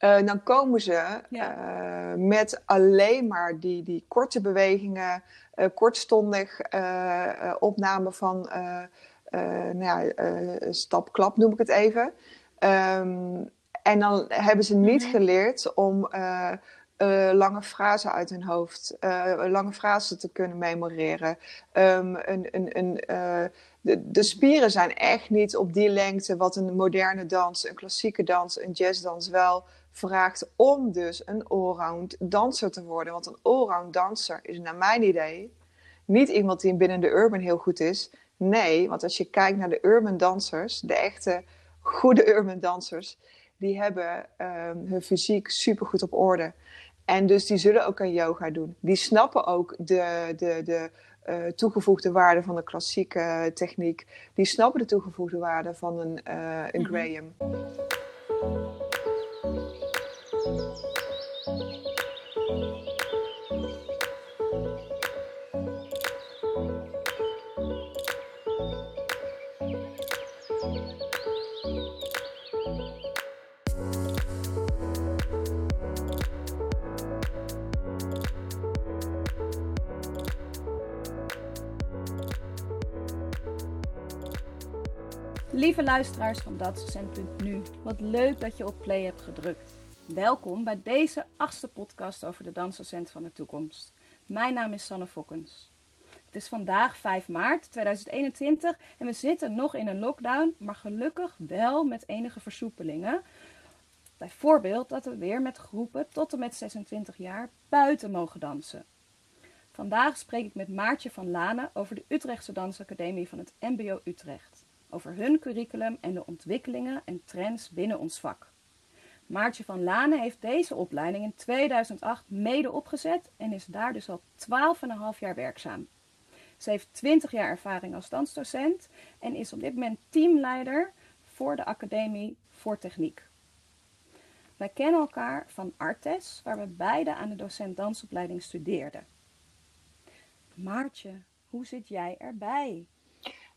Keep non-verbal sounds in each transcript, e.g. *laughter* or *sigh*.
Uh, dan komen ze uh, met alleen maar die, die korte bewegingen, uh, kortstondig opname van nou ja, stap-klap noem ik het even. Um, en dan hebben ze niet mm -hmm. geleerd om lange frasen uit hun hoofd, lange frasen te kunnen memoreren. Um, een, een, een, de, de, spieren zijn echt niet op die lengte wat een moderne dans, een klassieke dans, een jazzdans wel vraagt om dus een allround danser te worden. Want een allround danser is naar mijn idee niet iemand die binnen de urban heel goed is. Nee, want als je kijkt naar de urban dansers, de echte goede urban dansers, die hebben um, hun fysiek super goed op orde. En dus die zullen ook aan yoga doen. Die snappen ook de, de, de uh, toegevoegde waarde van de klassieke techniek. Die snappen de toegevoegde waarde van een, uh, een mm -hmm. Lieve luisteraars van Dansdocent.nu, wat leuk dat je op play hebt gedrukt. Welkom bij deze achtste podcast over de dansdocent van de toekomst. Mijn naam is Sanne Fokkens. Het is vandaag 5 maart 2021 en we zitten nog in een lockdown, maar gelukkig wel met enige versoepelingen. Bijvoorbeeld dat we weer met groepen tot en met 26 jaar buiten mogen dansen. Vandaag spreek ik met Maartje van Lanen over de Utrechtse Dansacademie van het MBO Utrecht over hun curriculum en de ontwikkelingen en trends binnen ons vak. Maartje van Lanen heeft deze opleiding in 2008 mede opgezet en is daar dus al 12,5 jaar werkzaam. Ze heeft 20 jaar ervaring als dansdocent en is op dit moment teamleider voor de Academie voor Techniek. Wij kennen elkaar van Artes, waar we beide aan de docent dansopleiding studeerden. Maartje, hoe zit jij erbij?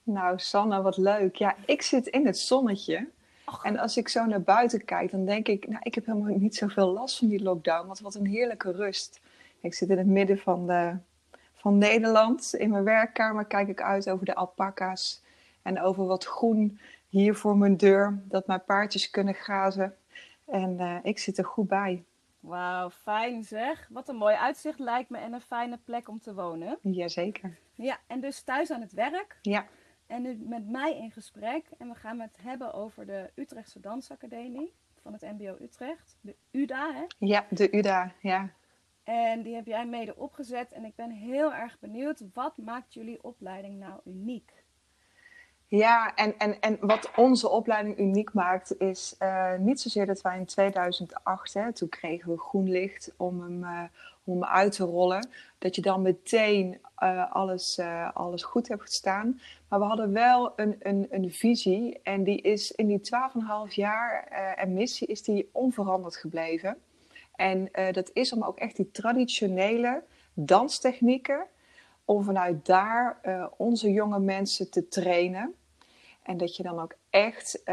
Nou, Sanne, wat leuk. Ja, ik zit in het zonnetje. Och. En als ik zo naar buiten kijk, dan denk ik, nou, ik heb helemaal niet zoveel last van die lockdown. Want wat een heerlijke rust. Ik zit in het midden van, de, van Nederland. In mijn werkkamer kijk ik uit over de alpaca's. En over wat groen hier voor mijn deur. Dat mijn paardjes kunnen grazen. En uh, ik zit er goed bij. Wauw, fijn zeg. Wat een mooi uitzicht lijkt me en een fijne plek om te wonen. Jazeker. Ja, en dus thuis aan het werk. Ja en nu met mij in gesprek. En we gaan het hebben over de Utrechtse Dansacademie van het MBO Utrecht. De UDA, hè? Ja, de UDA, ja. En die heb jij mede opgezet. En ik ben heel erg benieuwd, wat maakt jullie opleiding nou uniek? Ja, en, en, en wat onze opleiding uniek maakt, is uh, niet zozeer dat wij in 2008, hè, toen kregen we groen licht om hem, uh, om uit te rollen, dat je dan meteen uh, alles, alles goed hebt gestaan. Maar we hadden wel een, een, een visie en die is in die 12,5 jaar en missie is die onveranderd gebleven. En dat is om ook echt die traditionele danstechnieken, om vanuit daar onze jonge mensen te trainen. En dat je dan ook echt,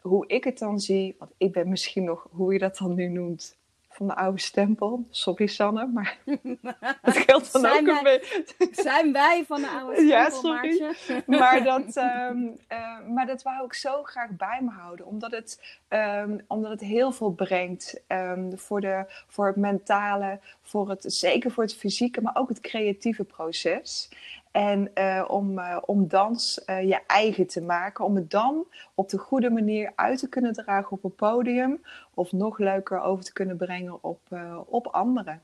hoe ik het dan zie, want ik ben misschien nog, hoe je dat dan nu noemt, van de oude stempel. Sorry Sanne, maar *laughs* dat geldt dan zijn ook wij, een beetje. *laughs* Zijn wij van de oude stempel, Ja, sorry. *laughs* maar, dat, um, uh, maar dat wou ik zo graag bij me houden. Omdat het, um, omdat het heel veel brengt um, voor, de, voor het mentale, voor het, zeker voor het fysieke, maar ook het creatieve proces. En uh, om, uh, om dans uh, je eigen te maken. Om het dan op de goede manier uit te kunnen dragen op een podium. Of nog leuker over te kunnen brengen op, op anderen.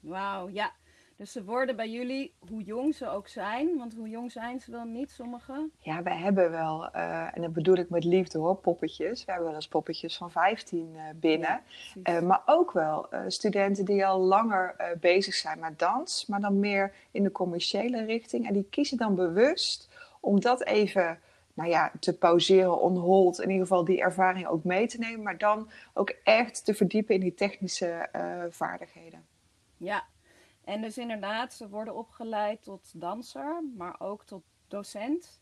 Wauw, ja. Dus ze worden bij jullie, hoe jong ze ook zijn, want hoe jong zijn ze dan niet, sommigen? Ja, wij hebben wel, uh, en dat bedoel ik met liefde hoor, poppetjes. We hebben wel eens poppetjes van 15 uh, binnen. Ja, uh, maar ook wel studenten die al langer bezig zijn met dans, maar dan meer in de commerciële richting. En die kiezen dan bewust om dat even nou ja, te pauzeren, on hold, in ieder geval die ervaring ook mee te nemen, maar dan ook echt te verdiepen in die technische vaardigheden. Ja, en dus inderdaad, ze worden opgeleid tot danser, maar ook tot docent.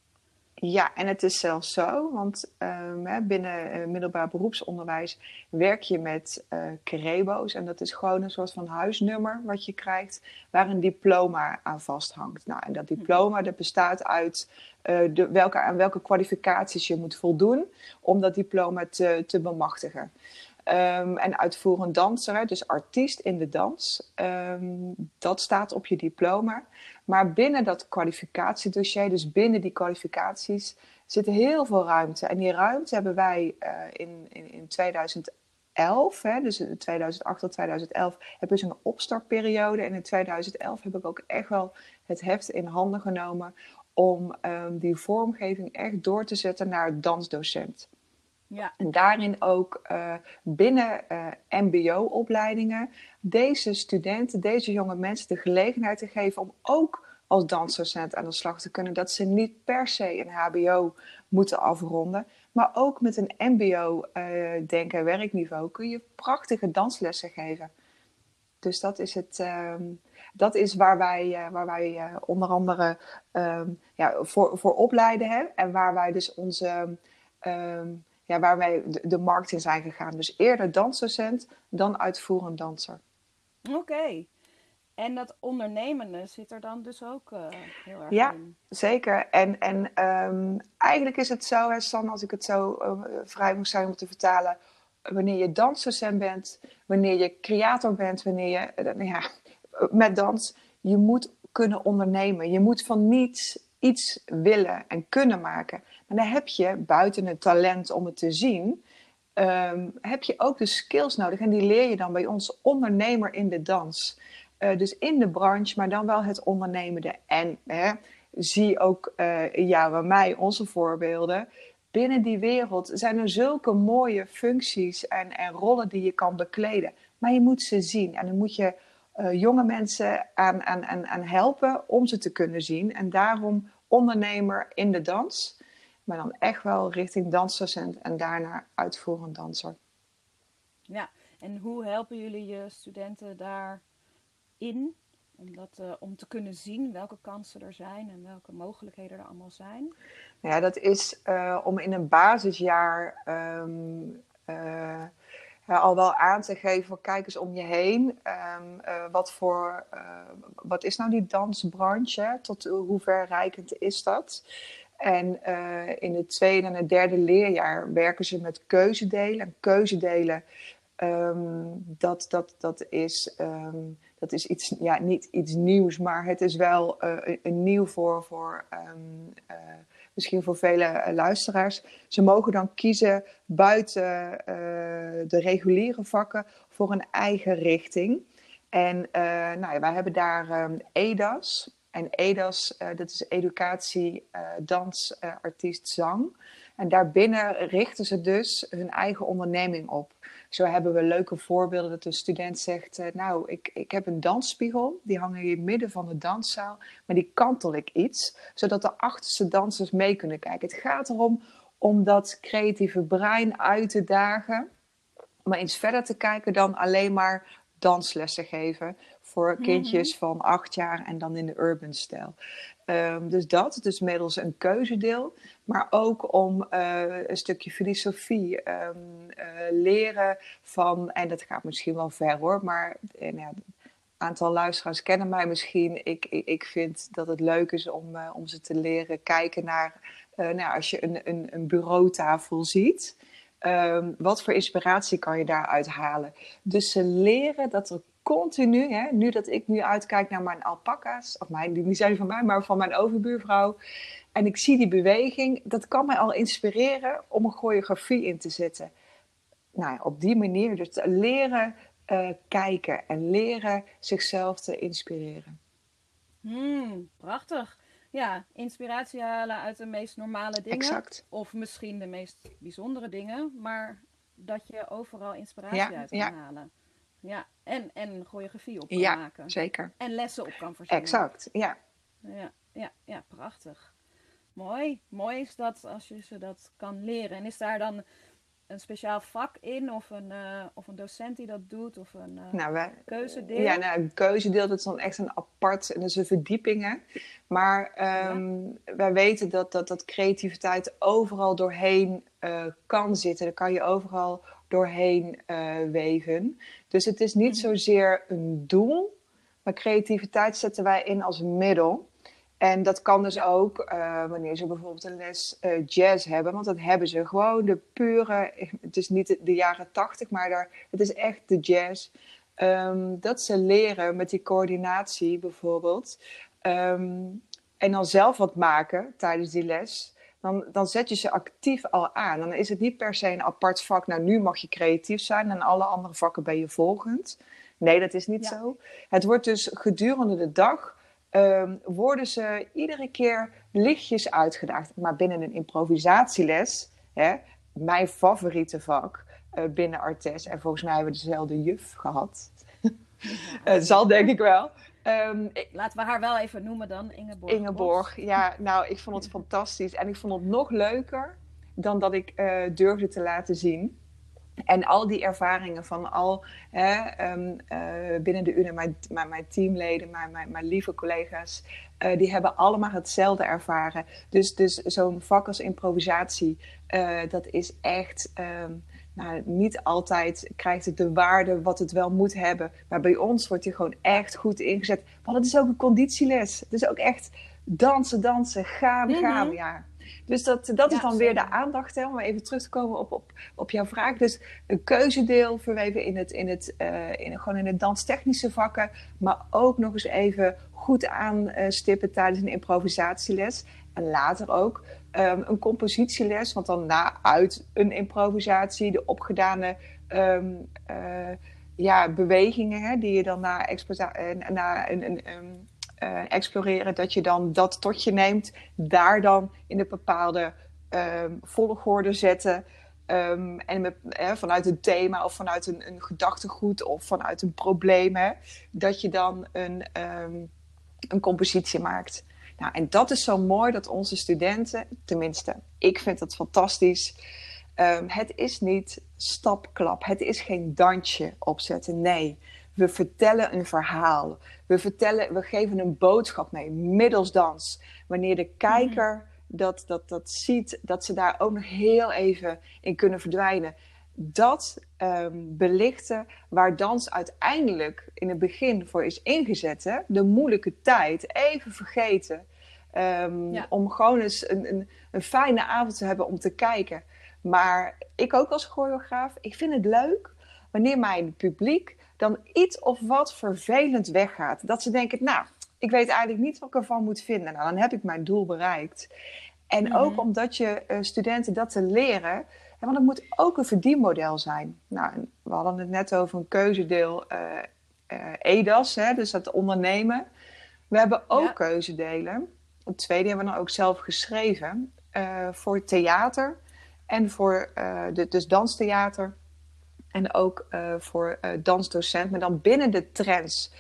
Ja, en het is zelfs zo, want um, binnen uh, middelbaar beroepsonderwijs werk je met uh. En dat is gewoon een soort van huisnummer wat je krijgt, waar een diploma aan vasthangt. Nou, en dat hm. diploma dat bestaat uit uh, de, welke, aan welke kwalificaties je moet voldoen om dat diploma te, te bemachtigen. Um, en uitvoerend danser, dus artiest in de dans, um, dat staat op je diploma. Maar binnen dat kwalificatiedossier, dus binnen die kwalificaties, zit heel veel ruimte. En die ruimte hebben wij uh, in, in, in 2011, hè, dus in 2008 tot 2011, hebben we een opstartperiode. En in 2011 heb ik ook echt wel het heft in handen genomen om um, die vormgeving echt door te zetten naar dansdocent. Ja. En daarin ook uh, binnen uh, MBO-opleidingen deze studenten, deze jonge mensen de gelegenheid te geven om ook als dansdocent aan de slag te kunnen. Dat ze niet per se een HBO moeten afronden, maar ook met een MBO-denk- uh, en werkniveau kun je prachtige danslessen geven. Dus dat is, het, ehm, dat is waar wij, waar wij onder andere um, ja, voor, voor opleiden hè? en waar wij dus onze. Um, ja, waar wij de, de, markt in zijn gegaan. Dus eerder dansdocent dan uitvoerend danser. Oké. En dat ondernemende zit er dan dus ook uh, heel erg ja, in. Ja, zeker. En, en um, eigenlijk is het zo, hè, Stan, als ik het zo uh, vrij moet zijn om te vertalen. Wanneer je dansdocent bent, wanneer je creator bent, wanneer je uh, ja, met dans, je moet kunnen ondernemen. Je moet van niets iets willen en kunnen maken. En dan heb je buiten het talent om het te zien, um, heb je ook de skills nodig. En die leer je dan bij ons ondernemer in de dans. Uh, dus in de branche, maar dan wel het ondernemende. En hè, zie ook uh, bij mij onze voorbeelden. Binnen die wereld zijn er zulke mooie functies en, en rollen die je kan bekleden. Maar je moet ze zien en dan moet je uh, jonge mensen aan, aan, aan, aan helpen om ze te kunnen zien. En daarom ondernemer in de dans. Maar dan echt wel richting dansdocent en daarna uitvoerend danser. Ja, en hoe helpen jullie je studenten daarin? Om, dat, uh, om te kunnen zien welke kansen er zijn en welke mogelijkheden er allemaal zijn? Ja, dat is uh, om in een basisjaar um, uh, al wel aan te geven, kijk eens om je heen. Um, uh, wat, voor, uh, wat is nou die dansbranche? Tot hoe verrijkend is dat? En in het tweede en het derde leerjaar werken ze met keuzedelen. En keuzedelen, um, dat, dat, dat, is, um, dat is iets, ja, niet iets nieuws, maar het is wel een nieuw voor, voor misschien voor vele uh, luisteraars. Ze mogen dan kiezen buiten uh, de reguliere vakken voor een eigen richting. En uh, nou ja, wij hebben daar EDAS. En EDAS, dat is educatie, dans, artiest, zang. En daarbinnen richten ze dus hun eigen onderneming op. Zo hebben we leuke voorbeelden dat een student zegt: Nou, ik, ik heb een dansspiegel, die hangt in het midden van de danszaal, maar die kantel ik iets, zodat de achterste dansers mee kunnen kijken. Het gaat erom om dat creatieve brein uit te dagen, maar eens verder te kijken dan alleen maar danslessen geven voor mhm. kindjes van acht jaar en dan in de urban stijl. Um, dus dat, dus middels een keuzedeel, maar ook om uh, een stukje filosofie, um, uh, leren van, en dat gaat misschien wel ver hoor, maar een aantal luisteraars kennen mij misschien. Ik, ik, vind dat het leuk is om, om ze te leren kijken naar, nou, als je een, een, een bureautafel ziet. Um, wat voor inspiratie kan je daaruit halen? Dus ze leren dat er continu, hè, nu dat ik nu uitkijk naar mijn alpaca's, of mijn, die niet zijn van mij, maar van mijn overbuurvrouw. En ik zie die beweging, dat kan mij al inspireren om een choreografie in te zetten. Nou, op die manier, dus leren uh, kijken en leren zichzelf te inspireren. Hmm, prachtig. Ja, inspiratie halen uit de meest normale dingen. Exact. Of misschien de meest bijzondere dingen, maar dat je overal inspiratie ja, uit kan ja. halen. Ja, en, en choreografie op kan ja, maken. zeker. En lessen op kan verzinnen. Exact, ja. Ja, ja, ja, prachtig. Mooi. Mooi is dat als je ze dat kan leren. En is daar dan een speciaal vak in of een, uh, of een docent die dat doet of een uh, nou, wij, keuzedeel? Ja, nou, een keuzedeel dat is dan echt een apart, en dat is een verdiepingen. Maar um, ja. wij weten dat, dat, dat creativiteit overal doorheen uh, kan zitten. Daar kan je overal doorheen weven. Dus het is niet mm. zozeer een doel, maar creativiteit zetten wij in als middel. En dat kan dus ook uh, wanneer ze bijvoorbeeld een les uh, jazz hebben, want dat hebben ze gewoon de pure, *laughs* het is niet de, de jaren tachtig, maar daar, het is echt de jazz. Um, dat ze leren met die coördinatie bijvoorbeeld. Um, en dan zelf wat maken tijdens die les. Dan, dan zet je ze actief al aan. Dan is het niet per se een apart vak. Nou, nu mag je creatief zijn en alle andere vakken ben je volgend. Nee, dat is niet ja. zo. Het wordt dus gedurende de dag um, worden ze iedere keer lichtjes uitgedaagd. Maar binnen een improvisatieles, hè, mijn favoriete vak uh, binnen Artes, en volgens mij hebben we dezelfde juf gehad. Het *laughs* zal denk ik wel. Um, Laten we haar wel even noemen dan, Ingeborg. Ingeborg, ja. Nou, ik vond het fantastisch. En ik vond het nog leuker dan dat ik uh, durfde te laten zien. En al die ervaringen van al hè, um, uh, binnen de UNE, mijn, mijn, mijn teamleden, mijn, mijn, mijn, lieve collega's, uh, die hebben allemaal hetzelfde ervaren. Dus, dus zo'n vak als improvisatie, dat is echt. Um, nou, niet altijd krijgt het de waarde wat het wel moet hebben. Maar bij ons wordt hij gewoon echt goed ingezet. Want het is ook een conditieles. Het is ook echt dansen, dansen, gaan, gaan. Mm -hmm. Ja. Dus dat, dat ja, is dan weer de aandacht, hè, om even terug te komen op, op, op jouw vraag. Dus een keuzedeel verweven in het, in het, uh, in, gewoon in het danstechnische vakken, maar ook nog eens even goed aanstippen tijdens een improvisatieles. En later ook um, een compositieles, want dan na uit een improvisatie de opgedane um, uh, ja, bewegingen hè, die je dan na, na een, een, uh, exploreren, dat je dan dat tot je neemt, daar dan in een bepaalde um, volgorde zetten. En hè, vanuit een thema of vanuit een, een gedachtegoed of vanuit een probleem, dat je dan een, een compositie maakt. Nou, en dat is zo mooi dat onze studenten, tenminste, ik vind het fantastisch. het is niet stapklap, het is geen dansje opzetten. Nee, we vertellen een verhaal. We, vertellen, we geven een boodschap mee, middels dans. Wanneer de kijker dat, dat, dat ziet, dat ze daar ook nog heel even in kunnen verdwijnen. Dat um, belichten waar dans uiteindelijk in het begin voor is ingezet. Hè? De moeilijke tijd, even vergeten. Um, ja. Om gewoon eens een, een, een fijne avond te hebben om te kijken. Maar ik ook als choreograaf, ik vind het leuk wanneer mijn publiek dan iets of wat vervelend weggaat. Dat ze denken, nou, ik weet eigenlijk niet wat ik ervan moet vinden. Nou, dan heb ik mijn doel bereikt. En mm -hmm. ook omdat je uh, studenten dat te leren, want het moet ook een verdienmodel zijn. Nou, we hadden het net over een keuzedeel uh, uh, EDAS, hè, dus het ondernemen. We hebben ook ja. keuzedelen. Het tweede hebben we dan ook zelf geschreven voor theater en voor de, dus danstheater en ook voor dansdocent, maar dan binnen de trends.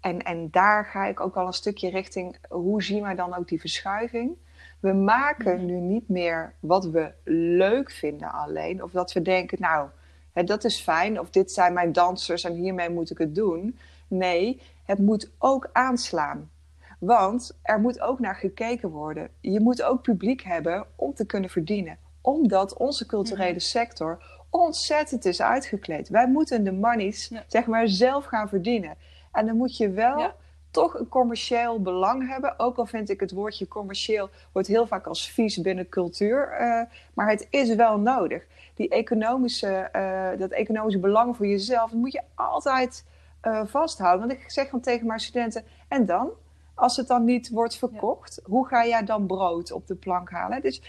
En, en daar ga ik ook al een stukje richting, hoe zien wij dan ook die verschuiving? We maken -hmm. nu niet meer wat we leuk vinden alleen. Of dat we denken, nou, hè, dat is fijn. Of dit zijn mijn dansers en hiermee moet ik het doen. Nee, het moet ook aanslaan. Want er moet ook naar gekeken worden. Je moet ook publiek hebben om te kunnen verdienen. Omdat onze culturele -hmm. sector ontzettend is uitgekleed. Wij moeten de monies, ja. zeg maar, zelf gaan verdienen. En dan moet je wel ja. Toch een commercieel belang hebben. Ook al vind ik het woordje commercieel wordt heel vaak als vies binnen cultuur. Uh, maar het is wel nodig. Die economische, uh, dat economische belang voor jezelf, dat moet je altijd uh, vasthouden. Want ik zeg dan tegen mijn studenten, en dan? Als het dan niet wordt verkocht, ja. hoe ga jij dan brood op de plank halen? Dus,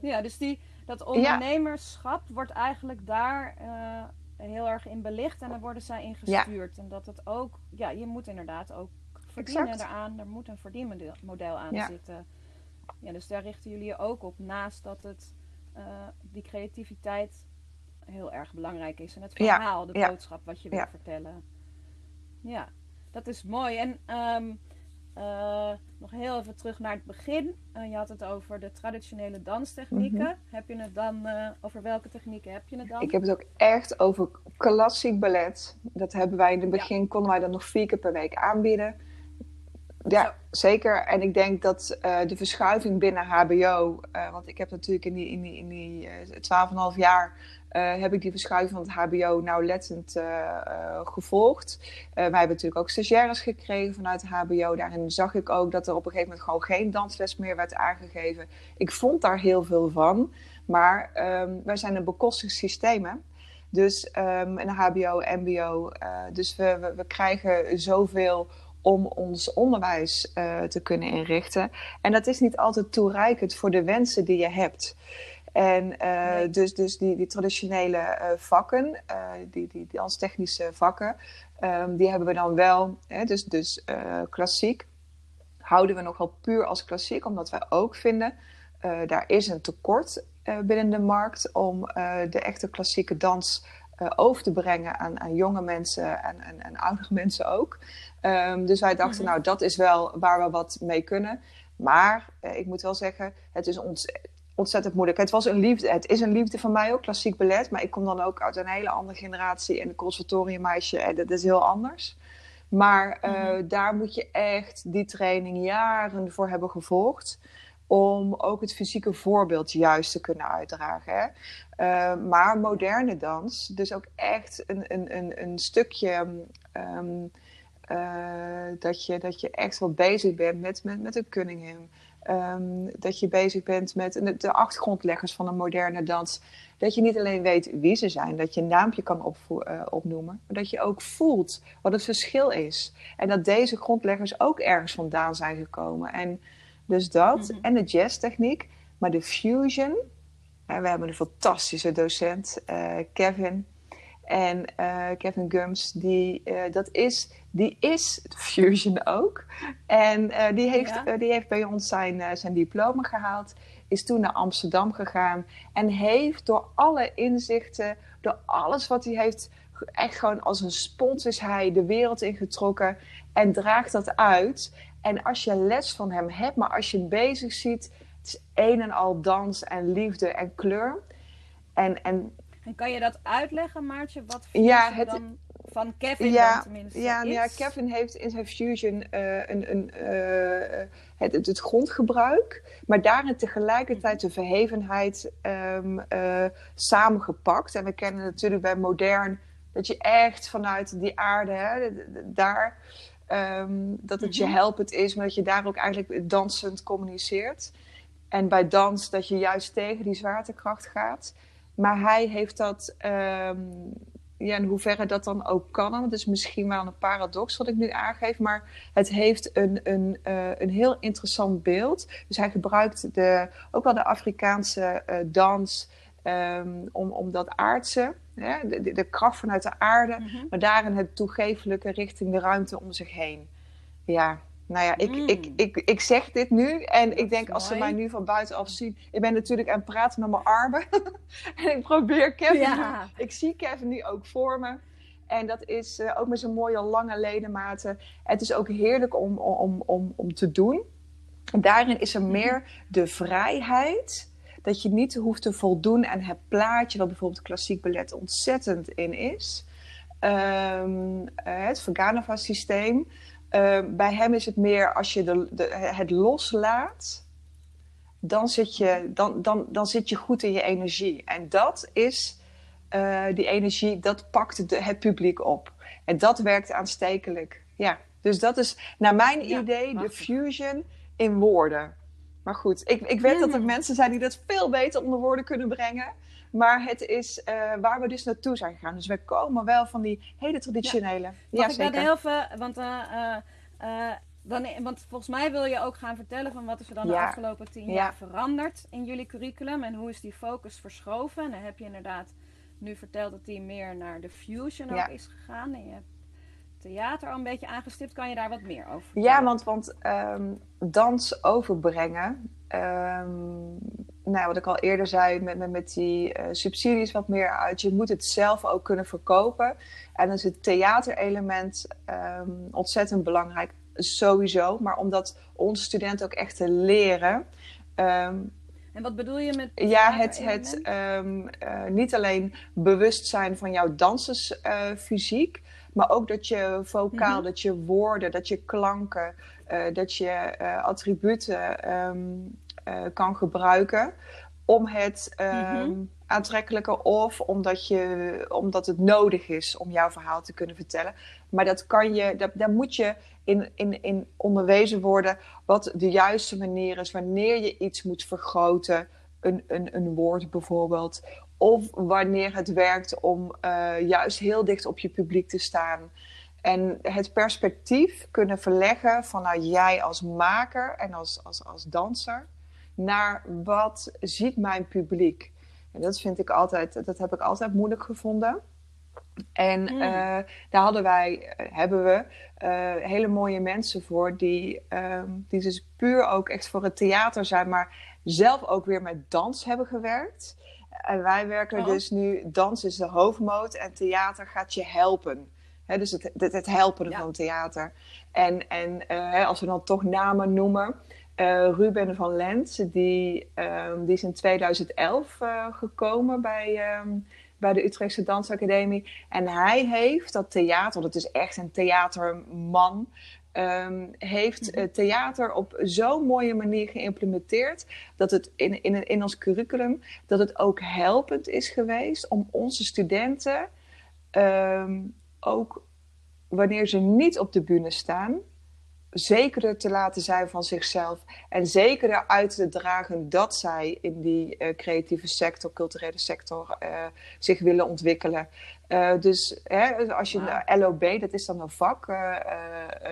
ja, dus die, dat ondernemerschap ja. wordt eigenlijk daar heel erg in belicht en daar worden zij in gestuurd. Ja. En dat het ook, ja, je moet inderdaad ook verdienen exact. eraan. Er moet een verdienmodel aan ja. zitten. Ja, dus daar richten jullie je ook op. Naast dat het uh, die creativiteit heel erg belangrijk is. En het verhaal, de boodschap wat je wil vertellen. Ja, dat is mooi. En um, uh, nog heel even terug naar het begin. Uh, je had het over de traditionele danstechnieken. Mhm. Heb je het dan, uh, over welke technieken heb je het dan? Ik heb het ook echt over klassiek ballet. Dat hebben wij in het begin, konden wij dat nog vier keer per week aanbieden. Ja, zeker. En ik denk dat de verschuiving binnen HBO, want ik heb natuurlijk in die, in die, in die 12,5 jaar uh, heb ik die verschuiving van het HBO nauwlettend gevolgd. wij hebben natuurlijk ook stagiaires gekregen vanuit het HBO. Daarin zag ik ook dat er op een gegeven moment gewoon geen dansles meer werd aangegeven. Ik vond daar heel veel van. Maar um, wij zijn een bekostigd systeem. Hè? Dus um, een HBO, MBO. dus we, we, we, krijgen zoveel om ons onderwijs te kunnen inrichten. En dat is niet altijd toereikend voor de wensen die je hebt. En uh, dus, dus die, die traditionele uh, vakken, die, die, die danstechnische vakken, um, die hebben we dan wel, hè, dus, dus klassiek, houden we nogal puur als klassiek, omdat wij ook vinden, daar is een tekort binnen de markt om de echte klassieke dans over te brengen aan, aan jonge mensen en, en, en oudere mensen ook. Um, dus wij dachten, mm -hmm. nou, dat is wel waar we wat mee kunnen. Maar ik moet wel zeggen, het is ons ontzettend moeilijk. Het, was een liefde, het is een liefde van mij ook, klassiek ballet. Maar ik kom dan ook uit een hele andere generatie en een conservatoriummeisje. En dat is heel anders. Maar uh, daar moet je echt die training jaren voor hebben gevolgd. Om ook het fysieke voorbeeld juist te kunnen uitdragen. Hè? Uh, maar moderne dans, dus ook echt een, een, een, een stukje um, uh, dat, je, dat je echt wat bezig bent met, met, met een Cunningham dat je bezig bent met de, achtergrondleggers van een moderne dans. Dat je niet alleen weet wie ze zijn, dat je een naampje kan uh, opnoemen, maar dat je ook voelt wat het verschil is. En dat deze grondleggers ook ergens vandaan zijn gekomen. En dus dat, mm -hmm. en de jazztechniek, maar de fusion. En we hebben een fantastische docent, uh, Kevin. En uh, Kevin Gums, die, uh, dat is, die is Fusion ook. En die, heeft, ja. die heeft bij ons zijn, zijn diploma gehaald. Is toen naar Amsterdam gegaan. En heeft door alle inzichten, door alles wat hij heeft... Echt gewoon als een spons is hij de wereld ingetrokken. En draagt dat uit. En als je les van hem hebt, maar als je hem bezig ziet... Het is een en al dans en liefde en kleur. En, en en kan je dat uitleggen, Maartje? Wat ja, het, dan van Kevin ja, dan tenminste ja, is? ja, Kevin heeft in zijn Fusion uh, een, een, uh, het, het, het, grondgebruik, maar daarin tegelijkertijd de verhevenheid um, uh, samengepakt. En we kennen natuurlijk bij modern dat je echt vanuit die aarde, hè, daar, um, dat het je helpend is, maar dat je daar ook eigenlijk dansend communiceert. En bij dans dat je juist tegen die zwaartekracht gaat. Maar hij heeft dat, um, ja, in hoeverre dat dan ook kan. Het is misschien wel een paradox wat ik nu aangeef, maar het heeft een, een, uh, een heel interessant beeld. Dus hij gebruikt de, ook wel de Afrikaanse uh, dans um, om, om dat aardse, hè, de, de, kracht vanuit de aarde, mm -hmm. maar daarin het toegefelijke richting de ruimte om zich heen. Ja, nou ja, ik, mm. ik, ik, ik zeg dit nu en dat ik denk als ze mij nu van buitenaf zien. Ik ben natuurlijk aan het praten met mijn armen. *laughs* en ik probeer Kevin. Ja. Ik zie Kevin nu ook voor me. En dat is uh, ook met zijn mooie lange ledematen. Het is ook heerlijk om, om, om, om te doen. Daarin is er meer de vrijheid. Dat je niet hoeft te voldoen aan het plaatje, wat bijvoorbeeld klassiek ballet ontzettend in is. Um, het Vaganova systeem. Uh, bij hem is het meer als je de, de, het loslaat, dan zit, je, dan, dan, dan zit je goed in je energie. En dat is uh, die energie, dat pakt de, het publiek op. En dat werkt aanstekelijk. Ja, dus dat is naar mijn ja, idee de fusion in woorden. Maar goed, ik, ik weet dat er mensen zijn die dat veel beter onder woorden kunnen brengen. Maar het is uh, waar we dus naartoe zijn gegaan. Dus we komen wel van die hele traditionele. Ja, ja ik zeker. heel veel, want, uh, uh, dan, want volgens mij wil je ook gaan vertellen van wat is er dan ja. de afgelopen tien ja. jaar veranderd in jullie curriculum en hoe is die focus verschoven. En dan heb je inderdaad nu verteld dat die meer naar de fusion ook is gegaan. En je hebt theater al een beetje aangestipt. Kan je daar wat meer over vertellen? Ja, want, want um, dans overbrengen. Um, nou, wat ik al eerder zei, met, met, met die uh, subsidies wat meer uit. Je moet het zelf ook kunnen verkopen. En dan is het theaterelement um, ontzettend belangrijk. sowieso, maar om dat onze studenten ook echt te leren. Ehm, en wat bedoel je met. Ja, het, het um, niet alleen bewust zijn van jouw dansersfysiek, uh, maar ook dat je vocaal, mhm. dat je woorden, dat je klanken, uh, dat je attributen um, kan gebruiken om het mm aantrekkelijker of omdat, je, omdat het nodig is om jouw verhaal te kunnen vertellen. Maar dat kan je, dat, daar moet je in, in, in onderwezen worden wat de juiste manier is wanneer je iets moet vergroten, een, een, een woord bijvoorbeeld. Of wanneer het werkt om uh, juist heel dicht op je publiek te staan. En het perspectief kunnen verleggen vanuit jij als maker en als, als, als danser naar wat ziet mijn publiek. En dat vind ik altijd, dat heb ik altijd moeilijk gevonden. En hmm. eh, daar hadden wij, eh, hebben we uh, hele mooie mensen voor die, um, die dus puur ook echt voor het theater zijn, maar zelf ook weer met dans hebben gewerkt. En wij werken oh. dus nu, dans is de hoofdmoot en theater gaat je helpen. He, dus het, het, het helpen ja. van theater. En, en als we dan toch namen noemen, uh, Ruben van Lent, die, um, die is in 2011 uh, gekomen bij, um, bij de Utrechtse Dansacademie. En hij heeft dat theater, dat is echt een theaterman, um, heeft uh, theater op zo'n mooie manier geïmplementeerd dat het in, in, in ons curriculum dat het ook helpend is geweest om onze studenten ook wanneer ze niet op de bühne staan, zekerder te laten zijn van zichzelf. En zekerder uit te dragen dat zij in die uh, creatieve sector, culturele sector, uh, zich willen ontwikkelen. Uh, dus hè, als je wow. LOB, dat is dan een vak,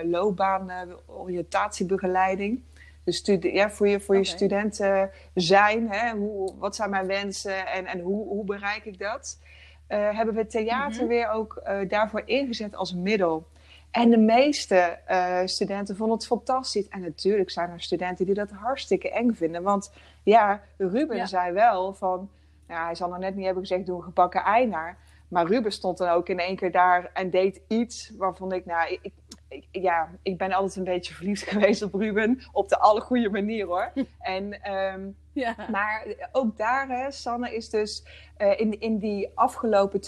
loopbaan, oriëntatiebegeleiding. Dus ja, voor je, voor je studenten zijn, hè, hoe, wat zijn mijn wensen en, en hoe, hoe bereik ik dat? hebben we theater mm -hmm. weer ook daarvoor ingezet als middel. En de meeste uh, studenten vonden het fantastisch. En natuurlijk zijn er studenten die dat hartstikke eng vinden. Want ja, Ruben ja. zei wel van... Ja, hij zal nog net niet hebben gezegd, doe een gebakken ei naar. Maar Ruben stond dan ook in één keer daar en deed iets waarvan ik... Nou, ik, ik, ja, ik ben altijd een beetje verliefd *laughs* geweest op Ruben. Op de alle goede manier hoor. en, um, ja. Maar ook daar, hè, Sanne, is dus uh, in, in die afgelopen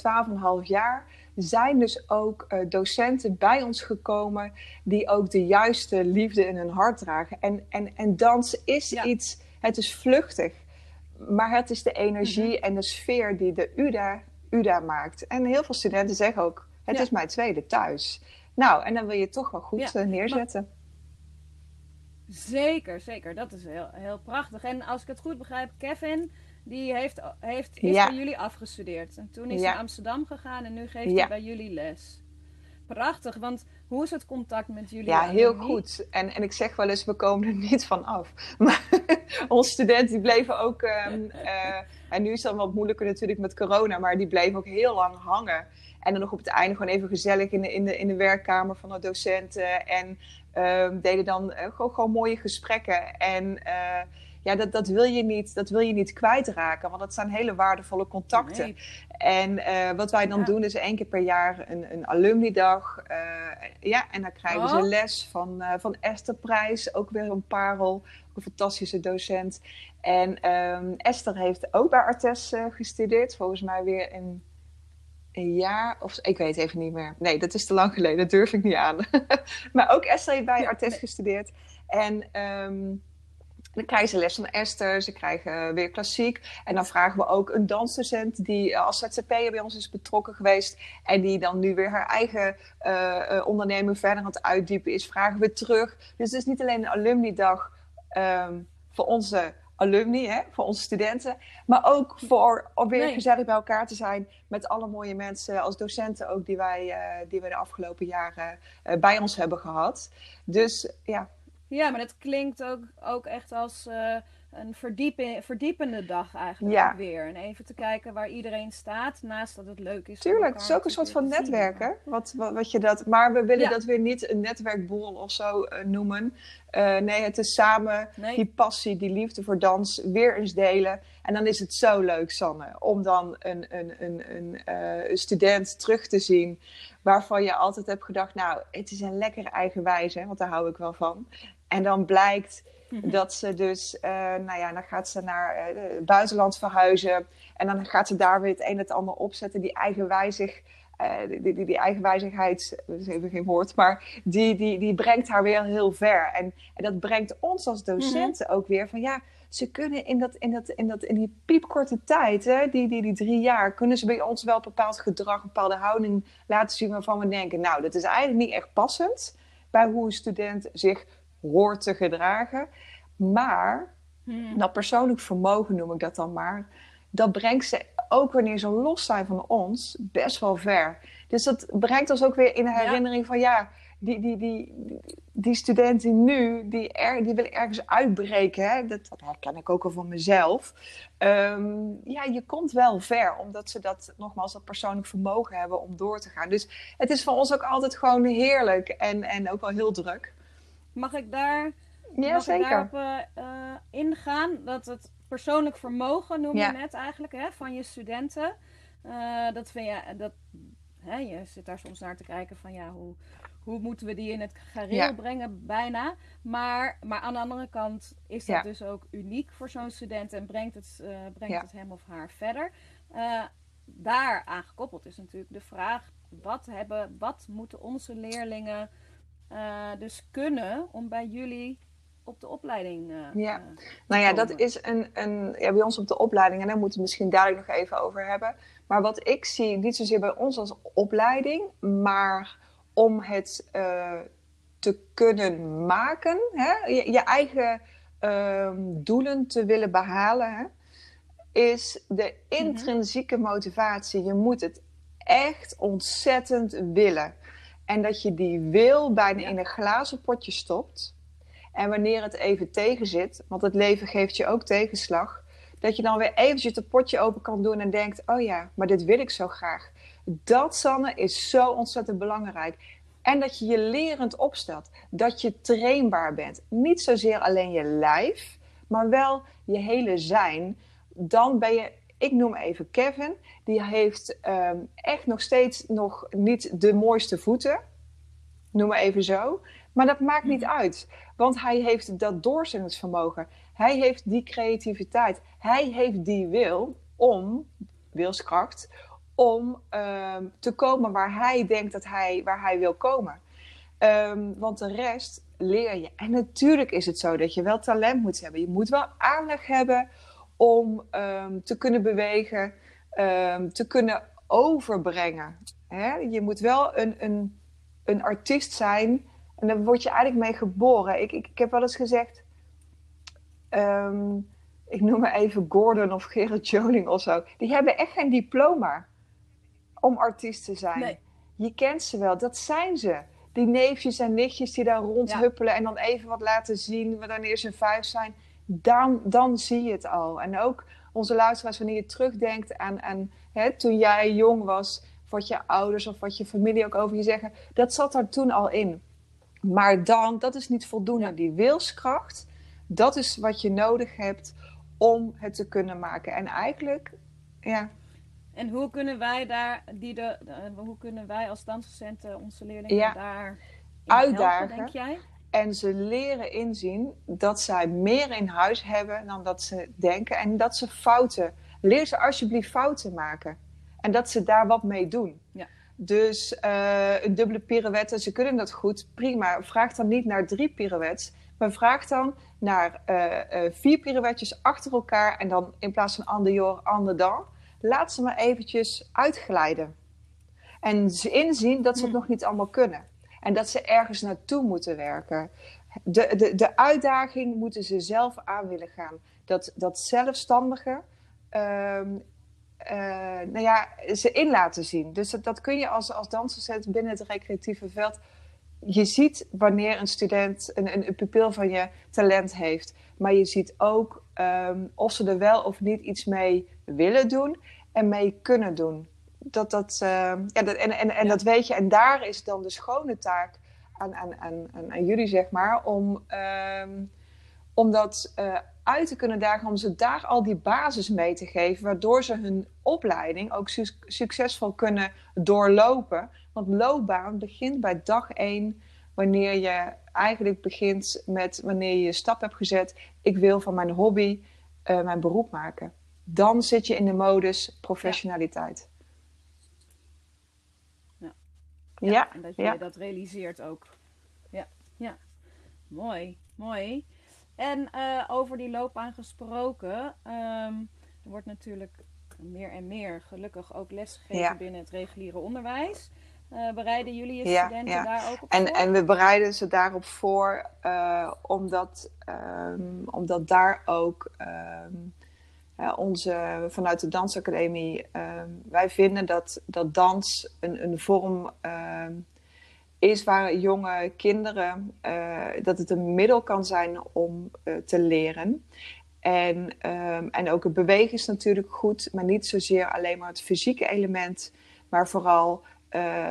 12,5 jaar zijn dus ook uh, docenten bij ons gekomen die ook de juiste liefde in hun hart dragen. En, en, en dans is ja. iets, het is vluchtig, maar het is de energie mm -hmm. en de sfeer die de UDA, UDA maakt. En heel veel studenten zeggen ook, het ja. is mijn tweede thuis. Nou, en dan wil je het toch wel goed ja. uh, neerzetten. Zeker, zeker. Dat is heel, heel prachtig. En als ik het goed begrijp, Kevin, die heeft, heeft, is ja. bij jullie afgestudeerd. En toen is hij naar Amsterdam gegaan en nu geeft hij bij jullie les. Prachtig, want hoe is het contact met jullie? Ja, heel goed. En, en ik zeg wel eens, we komen er niet van af. *laughs* Maar onze studenten die bleven ook... Um, uh, en nu is het dan wat moeilijker natuurlijk met corona, maar die bleven ook heel lang hangen. En dan nog op het einde gewoon even gezellig in de, in de, in de werkkamer van de docenten. En um, deden dan uh, gewoon, gewoon mooie gesprekken. En... Uh, ja, dat, dat, wil je niet, dat wil je niet kwijtraken, want dat zijn hele waardevolle contacten. Nee. En uh, wat wij dan ja. doen is één keer per jaar een, een alumnidag. Uh, ja, en dan krijgen oh. ze les van, uh, van Esther Prijs, ook weer een parel, een fantastische docent. En um, Esther heeft ook bij Artes gestudeerd, volgens mij weer in een jaar of ik weet even niet meer. Nee, dat is te lang geleden, dat durf ik niet aan. *laughs* maar ook Esther heeft bij Artes gestudeerd. En um, dan krijgen ze les van Esther, ze krijgen weer klassiek. En dan vragen we ook een dansdocent die als ZZP'er bij ons is betrokken geweest. En die dan nu weer haar eigen uh, onderneming verder aan het uitdiepen is. Vragen we terug. Dus het is niet alleen een alumni-dag um, voor onze alumni, hè, voor onze studenten. Maar ook voor om weer nee. gezellig bij elkaar te zijn met alle mooie mensen als docenten ook die wij, uh, die we de afgelopen jaren uh, bij ons hebben gehad. Dus ja, ja, maar dat klinkt ook, ook echt als uh, een verdiepende dag eigenlijk weer. En even te kijken waar iedereen staat, naast dat het leuk is. Tuurlijk, het is ook een soort van netwerken. Wat, wat, wat, je dat, maar we willen dat weer niet een netwerkborrel of zo uh, noemen. Uh, nee, het is samen die passie, die liefde voor dans weer eens delen. En dan is het zo leuk, Sanne, om dan een, een, een, een, uh, een student terug te zien waarvan je altijd hebt gedacht, nou, het is een lekker eigenwijze, want daar hou ik wel van. En dan blijkt Mhm. Dat ze dus, uh, nou ja, dan gaat ze naar uh, het buitenland verhuizen. En dan gaat ze daar weer het een en het ander opzetten. Die eigenwijzig, uh, die, die, die eigenwijzigheid, dat is even geen woord, maar die, die, die brengt haar weer heel ver. En, en dat brengt ons als docenten mhm. ook weer van ja, ze kunnen in, dat, in, dat, in, dat, in die piepkorte tijd, hè, die, die, die drie jaar, kunnen ze bij ons wel bepaald gedrag, een bepaalde houding laten zien waarvan we denken, nou, dat is eigenlijk niet echt passend bij hoe een student zich hoort te gedragen. Maar hmm. dat persoonlijk vermogen noem ik dat dan maar. Dat brengt ze ook wanneer ze los zijn van ons best wel ver. Dus dat brengt ons ook weer in de herinnering van ja, die, die, die, die studenten nu, die, er, die willen ergens uitbreken. Hè? Dat, dat herken ik ook al van mezelf. Ehm, ja, je komt wel ver, omdat ze dat nogmaals dat persoonlijk vermogen hebben om door te gaan. Dus het is voor ons ook altijd gewoon heerlijk en, en ook wel heel druk. Mag ik daar ja, Mag zeker. daarop uh, ingaan? Dat het persoonlijk vermogen, noem je net eigenlijk, hè, van je studenten. Uh, dat vind je, dat, hè, je zit daar soms naar te kijken van ja, hoe, hoe moeten we die in het gareel brengen, bijna. Maar, maar aan de andere kant is dat dus ook uniek voor zo'n student en brengt het, uh, brengt het hem of haar verder. Uh, daar aan gekoppeld is natuurlijk de vraag: wat, hebben, wat moeten onze leerlingen dus kunnen om bij jullie op de opleiding. Uh, ja, nou ja, dat is een, een ja, bij ons op de opleiding, en daar moeten we misschien dadelijk nog even over hebben. Maar wat ik zie, niet zozeer bij ons als opleiding, maar om het uh, te kunnen maken, hè, je, je eigen uh, doelen te willen behalen, hè, is de mhm. intrinsieke motivatie. Je moet het echt ontzettend willen. En dat je die wil bijna in een glazen potje stopt. En wanneer het even tegen zit, want het leven geeft je ook tegenslag, dat je dan weer eventjes het potje open kan doen en denkt: oh ja, maar dit wil ik zo graag. Dat, Sanne, is zo ontzettend belangrijk. En dat je je lerend opstelt. Dat je trainbaar bent. Niet zozeer alleen je lijf, maar wel je hele zijn. Dan ben je, ik noem even Kevin, die heeft um, echt nog steeds nog niet de mooiste voeten. Noem maar even zo. Maar dat maakt niet mhm. uit, want hij heeft dat doorzettingsvermogen. Hij heeft die creativiteit. Hij heeft die wil om, wilskracht, om um, te komen waar hij denkt dat hij, waar hij wil komen. Um, want de rest leer je. En natuurlijk is het zo dat je wel talent moet hebben. Je moet wel aanleg hebben om um, te kunnen bewegen, te kunnen overbrengen. Hè? Je moet wel een, een, een artiest zijn en daar word je eigenlijk mee geboren. Ik, ik, ik heb wel eens gezegd, ehm, ik noem maar even Gordon of Gerard Joling of zo. Die hebben echt geen diploma om artiest te zijn. Je kent ze wel, dat zijn ze. Die neefjes en nichtjes die daar rondhuppelen en dan even wat laten zien wanneer ze vijf zijn. Dan, dan zie je het al. En ook onze luisteraars, wanneer je terugdenkt aan, aan hè, toen jij jong was, wat je ouders of wat je familie ook over je zeggen, dat zat er toen al in. Maar dan, dat is niet voldoende. Die wilskracht, dat is wat je nodig hebt om het te kunnen maken. En eigenlijk, ja. En hoe kunnen wij daar, die de, hoe kunnen wij als dansdocenten onze leerlingen daar uitdagen? Helpen, denk jij? En ze leren inzien dat zij meer in huis hebben dan dat ze denken. En dat ze fouten. Leer ze alsjeblieft fouten maken. En dat ze daar wat mee doen. Ja. Dus uh, een dubbele pirouette, ze kunnen dat goed, prima. Vraag dan niet naar drie pirouettes, maar vraag dan naar uh, uh, vier pirouetjes achter elkaar en dan in plaats van ander jour, ander dan. Laat ze maar eventjes uitglijden. En ze inzien dat ze het hm. nog niet allemaal kunnen. En dat ze ergens naartoe moeten werken. De, de, de uitdaging moeten ze zelf aan willen gaan. Dat, dat zelfstandige, ehm, uh, nou ja, ze in laten zien. Dus dat, dat kun je als, als binnen het recreatieve veld je ziet wanneer een student, een, een, pupil van je talent heeft. Maar je ziet ook ehm, of ze er wel of niet iets mee willen doen en mee kunnen doen. Dat, dat, ehm, ja, dat, en en, en dat weet je. En daar is dan de schone taak aan, aan, aan, aan jullie, zeg maar, om, um, om dat uh, uit te kunnen dagen, om ze daar al die basis mee te geven, waardoor ze hun opleiding ook su succesvol kunnen doorlopen. Want loopbaan begint bij dag één, wanneer je eigenlijk begint met wanneer je je stap hebt gezet. Ik wil van mijn hobby uh, mijn beroep maken. Dan zit je in de modus professionaliteit. Ja. Ja. ja. En dat je dat realiseert ook. Ja, ja. Mooi, mooi. En uh, over die loopbaan gesproken, um, er wordt natuurlijk meer en meer gelukkig ook lesgegeven binnen het reguliere onderwijs. Uh, bereiden jullie je studenten ja, daar ook op en, voor? En we bereiden ze daarop voor, uh, omdat, um, omdat daar ook um, onze, vanuit de Dansacademie, wij vinden dat, dat dans een, een vorm is waar jonge kinderen, uh, dat het een middel kan zijn om uh, te leren. En, um, en ook het bewegen is natuurlijk goed, maar niet zozeer alleen maar het fysieke element, maar vooral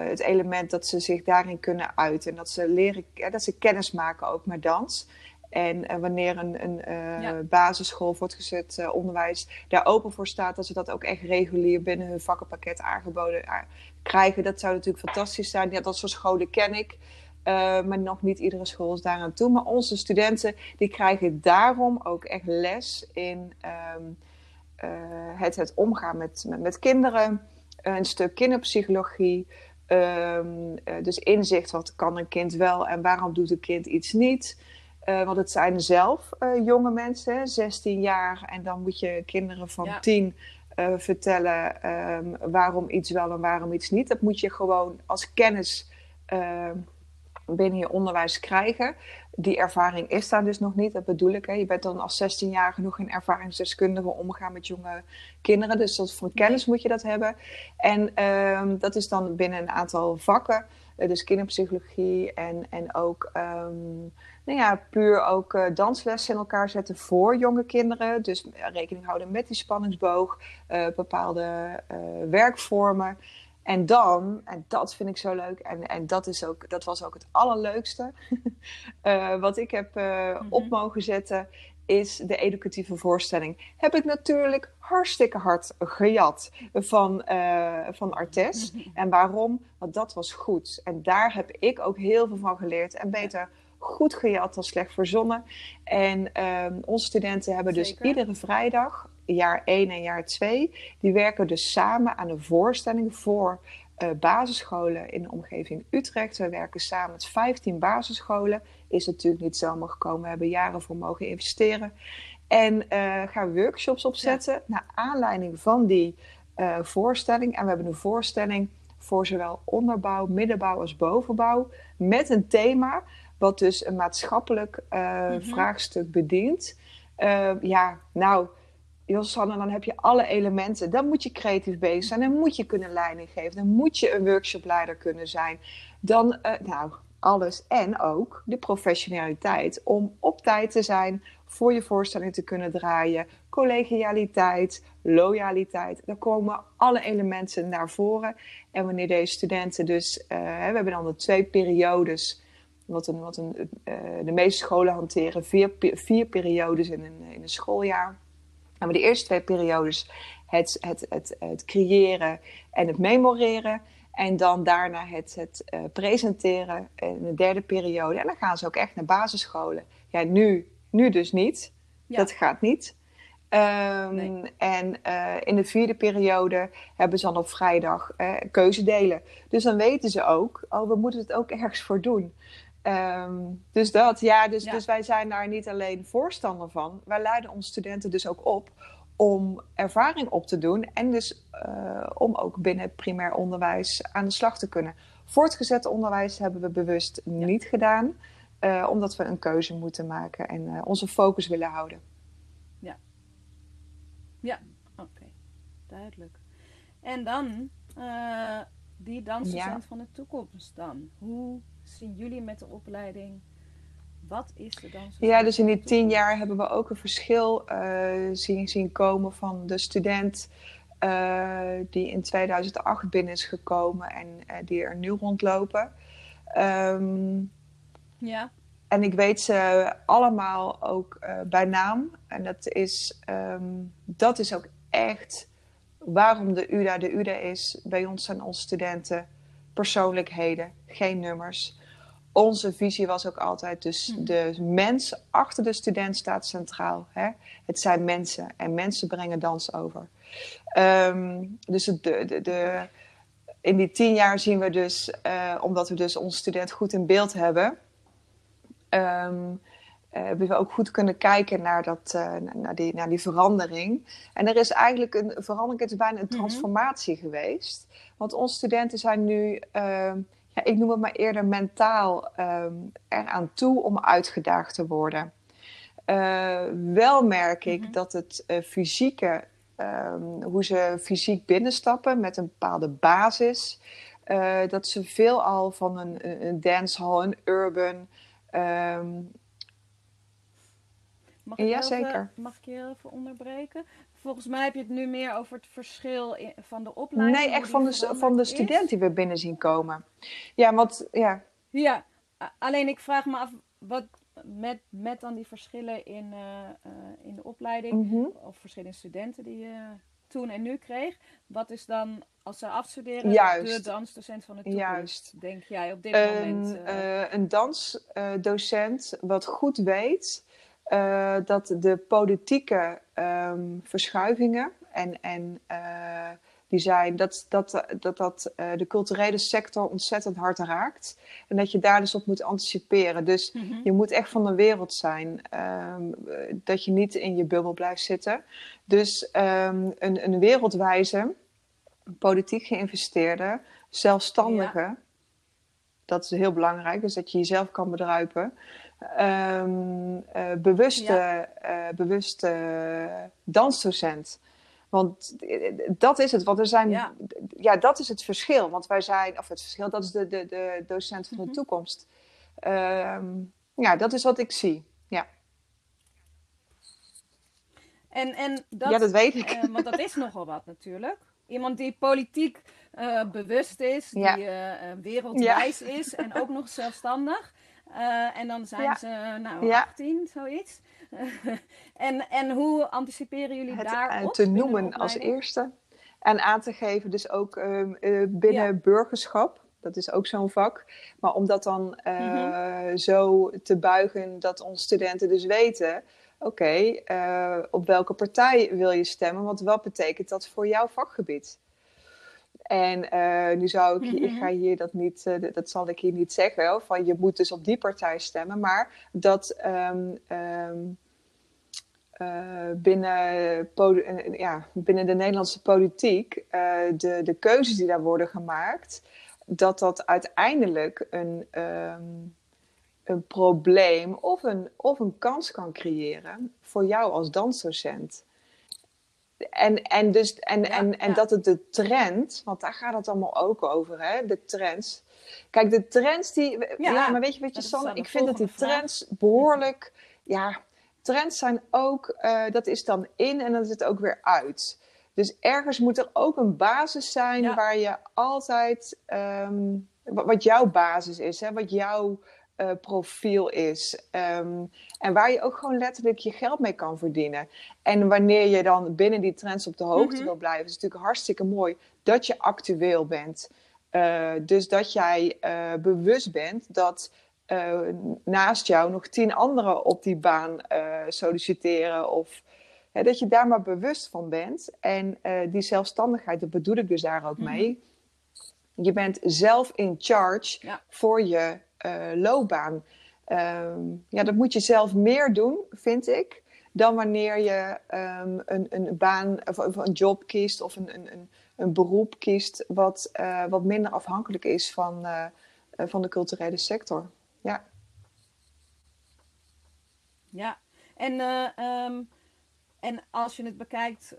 het element dat ze zich daarin kunnen uiten. En dat ze leren, dat ze kennis maken ook met dans. En uh, wanneer een, een ja. basisschool, voortgezet uh, onderwijs daar open voor staat, dat ze dat ook echt regulier binnen hun vakkenpakket aangeboden krijgen. Dat zou natuurlijk fantastisch zijn. Ja, dat soort scholen ken ik. maar nog niet iedere school is daaraan toe. Maar onze studenten die krijgen daarom ook echt les in um, het, het omgaan met, met, met kinderen. Een stuk kinderpsychologie. Um, dus inzicht, wat kan een kind wel en waarom doet een kind iets niet. Uh, want het zijn zelf uh, jonge mensen, 16 jaar. En dan moet je kinderen van ja. 10 uh, vertellen um, waarom iets wel en waarom iets niet. Dat moet je gewoon als kennis ehm, binnen je onderwijs krijgen. Die ervaring is daar dus nog niet, dat bedoel ik. Hè. Je bent dan als 16 jaar genoeg een ervaringsdeskundige omgaan met jonge kinderen. Dus dat, van kennis moet je dat hebben. En um, dat is dan binnen een aantal vakken. Dus kinderpsychologie en, en ook nou ja, puur ook uh, danslessen in elkaar zetten voor jonge kinderen. Dus rekening houden met die spanningsboog, uh, bepaalde uh, werkvormen. En dan, en dat vind ik zo leuk, en, en dat, is ook, dat was ook het allerleukste, *laughs* wat ik heb mm -hmm. op mogen zetten, is de educatieve voorstelling. Heb ik natuurlijk hartstikke hard gejat van, van Artes. *laughs* En waarom? Want dat was goed. En daar heb ik ook heel veel van geleerd. En beter goed gejat dan slecht verzonnen. En um, onze studenten hebben dus Zeker. iedere vrijdag, jaar 1 en jaar 2, die werken dus samen aan een voorstelling voor uh, basisscholen in de omgeving Utrecht. We werken samen met 15 basisscholen. Is natuurlijk niet zomaar gekomen. We hebben jaren voor mogen investeren. En uh, gaan workshops opzetten ja. naar aanleiding van die uh, voorstelling. En we hebben een voorstelling voor zowel onderbouw, middenbouw als bovenbouw. Met een thema wat dus een maatschappelijk mm -hmm. vraagstuk bedient. Ja, nou, Josanne, dan heb je alle elementen. Dan moet je creatief bezig zijn. Dan moet je kunnen leiding geven. Dan moet je een workshopleider kunnen zijn. Dan, uh, nou, alles. En ook de professionaliteit om op tijd te zijn, voor je voorstelling te kunnen draaien. Collegialiteit, loyaliteit. Daar komen alle elementen naar voren. En wanneer deze studenten dus, we hebben dan de twee periodes wat, een, wat een, uh, de meeste scholen hanteren vier, vier periodes in een, in een schooljaar. En de eerste twee periodes het, het, het, het creëren en het memoreren. En dan daarna het, het uh, presenteren in de derde periode. En dan gaan ze ook echt naar basisscholen. Ja, nu, nu dus niet. Ja. Dat gaat niet. Um, nee. En uh, in de vierde periode hebben ze dan op vrijdag uh, keuzedelen. Dus dan weten ze ook, oh, we moeten het ook ergens voor doen. Um, dus dat, ja dus, ja. dus wij zijn daar niet alleen voorstander van. Wij leiden onze studenten dus ook op om ervaring op te doen en dus uh, om ook binnen het primair onderwijs aan de slag te kunnen. Voortgezet onderwijs hebben we bewust ja. niet gedaan, uh, omdat we een keuze moeten maken en uh, onze focus willen houden. Ja, ja, oké, okay. duidelijk. En dan die dansdocent ja. van de toekomst dan. Hoe zien jullie met de opleiding? Wat is de dans? Ja, dus in die tien jaar hebben we ook een verschil uh, zien, zien komen van de student uh, die in 2008 binnen is gekomen en uh, die er nu rondlopen. Um, ja. En ik weet ze allemaal ook bij naam. En dat is, um, dat is ook echt waarom de UDA de UDA is. Bij ons zijn onze studenten persoonlijkheden, geen nummers. Onze visie was ook altijd, dus hmm. de mens achter de student staat centraal. Hè? Het zijn mensen en mensen brengen dans over. Um, dus de, de, de, in die tien jaar zien we dus, uh, omdat we dus onze student goed in beeld hebben, um, uh, hebben we ook goed kunnen kijken naar, dat, uh, naar, die, naar die verandering. En er is eigenlijk een verandering, het is bijna een mhm. transformatie mm -hmm. geweest. Want onze studenten zijn nu, uh, ja, ik noem het maar eerder mentaal, um, eraan toe om uitgedaagd te worden. Uh, wel merk ik mm -hmm. dat het uh, fysieke, um, hoe ze fysiek binnenstappen met een bepaalde basis, uh, dat ze veel al van een, een dancehall, een urban. Um, Mag ik, ja, even, zeker. mag ik je even onderbreken? Volgens mij heb je het nu meer over het verschil in, van de opleiding. Nee, echt van de, van de student die we binnen zien komen. Ja, want ja. Ja, alleen ik vraag me af wat met, met dan die verschillen in, uh, uh, in de opleiding, mm -hmm. of verschillende studenten die je toen en nu kreeg. Wat is dan, als ze afstuderen, Juist. de dansdocent van de toekomst, Juist. denk jij op dit een, moment? Uh... een dansdocent wat goed weet uh, dat de politieke um, verschuivingen en, en uh, die zijn, dat dat, dat, dat uh, de culturele sector ontzettend hard raakt. En dat je daar dus op moet anticiperen. Dus mm -hmm. je moet echt van de wereld zijn. Um, dat je niet in je bubbel blijft zitten. Dus um, een, een wereldwijze, politiek geïnvesteerde, zelfstandige. Ja. Dat is heel belangrijk, dus dat je jezelf kan bedruipen um, uh, bewuste, ja. uh, bewuste dansdocent. Want dat is het, want er zijn, ja. ja. dat is het verschil. Want wij zijn, of het verschil, dat is de, de, de docent van de mm -hmm. toekomst. Um, ja, dat is wat ik zie. Ja. En, en dat, ja, dat weet ik. Uh, want dat is nogal wat natuurlijk. Iemand die politiek uh, bewust is, ja. die uh, wereldwijs ja. is en ook nog zelfstandig. Uh, en dan zijn ja. ze nou, ja. 18, zoiets. *laughs* en, en hoe anticiperen jullie het, daarop? te noemen als eerste. En aan te geven dus ook uh, uh, binnen ja. burgerschap. Dat is ook zo'n vak. Maar om dat dan mm -hmm. zo te buigen dat onze studenten dus weten... Oké, okay, op welke partij wil je stemmen? Want wat betekent dat voor jouw vakgebied? En uh, nu zou ik, ik ga hier dat niet, uh, dat zal ik hier niet zeggen, van je moet dus op die partij stemmen, maar dat um, um, uh, binnen, ja, binnen de Nederlandse politiek de, de keuzes die daar worden gemaakt, dat dat uiteindelijk een, um, een probleem of een, of een kans kan creëren voor jou als dansdocent en, en, dus, en, ja, en, en ja. dat het de trend, want daar gaat het allemaal ook over, hè, de trends. Kijk, de trends die. Ja, ja maar weet je wat je, Sanne? Ik vind dat die trends behoorlijk. Ja, trends zijn ook. Uh, dat is dan in en dan is het ook weer uit. Dus ergens moet er ook een basis zijn waar je altijd. Um, wat jouw basis is, hè, wat jouw uh, profiel is. Um, en waar je ook gewoon letterlijk je geld mee kan verdienen. En wanneer je dan binnen die trends op de hoogte mm -hmm. wil blijven, is het natuurlijk hartstikke mooi dat je actueel bent. Uh, dus dat jij uh, bewust bent dat naast jou nog tien anderen op die baan solliciteren. Of hè, dat je daar maar bewust van bent. En die zelfstandigheid, dat bedoel ik dus daar ook mm -hmm. mee. Je bent zelf in charge ja. voor je loopbaan. Um, ja, dat moet je zelf meer doen, vind ik, dan wanneer je um, een, een baan of, een job kiest of een, een, een beroep kiest wat, uh, wat minder afhankelijk is van, uh, van de culturele sector. Ja. Ja, en, um, en als je het bekijkt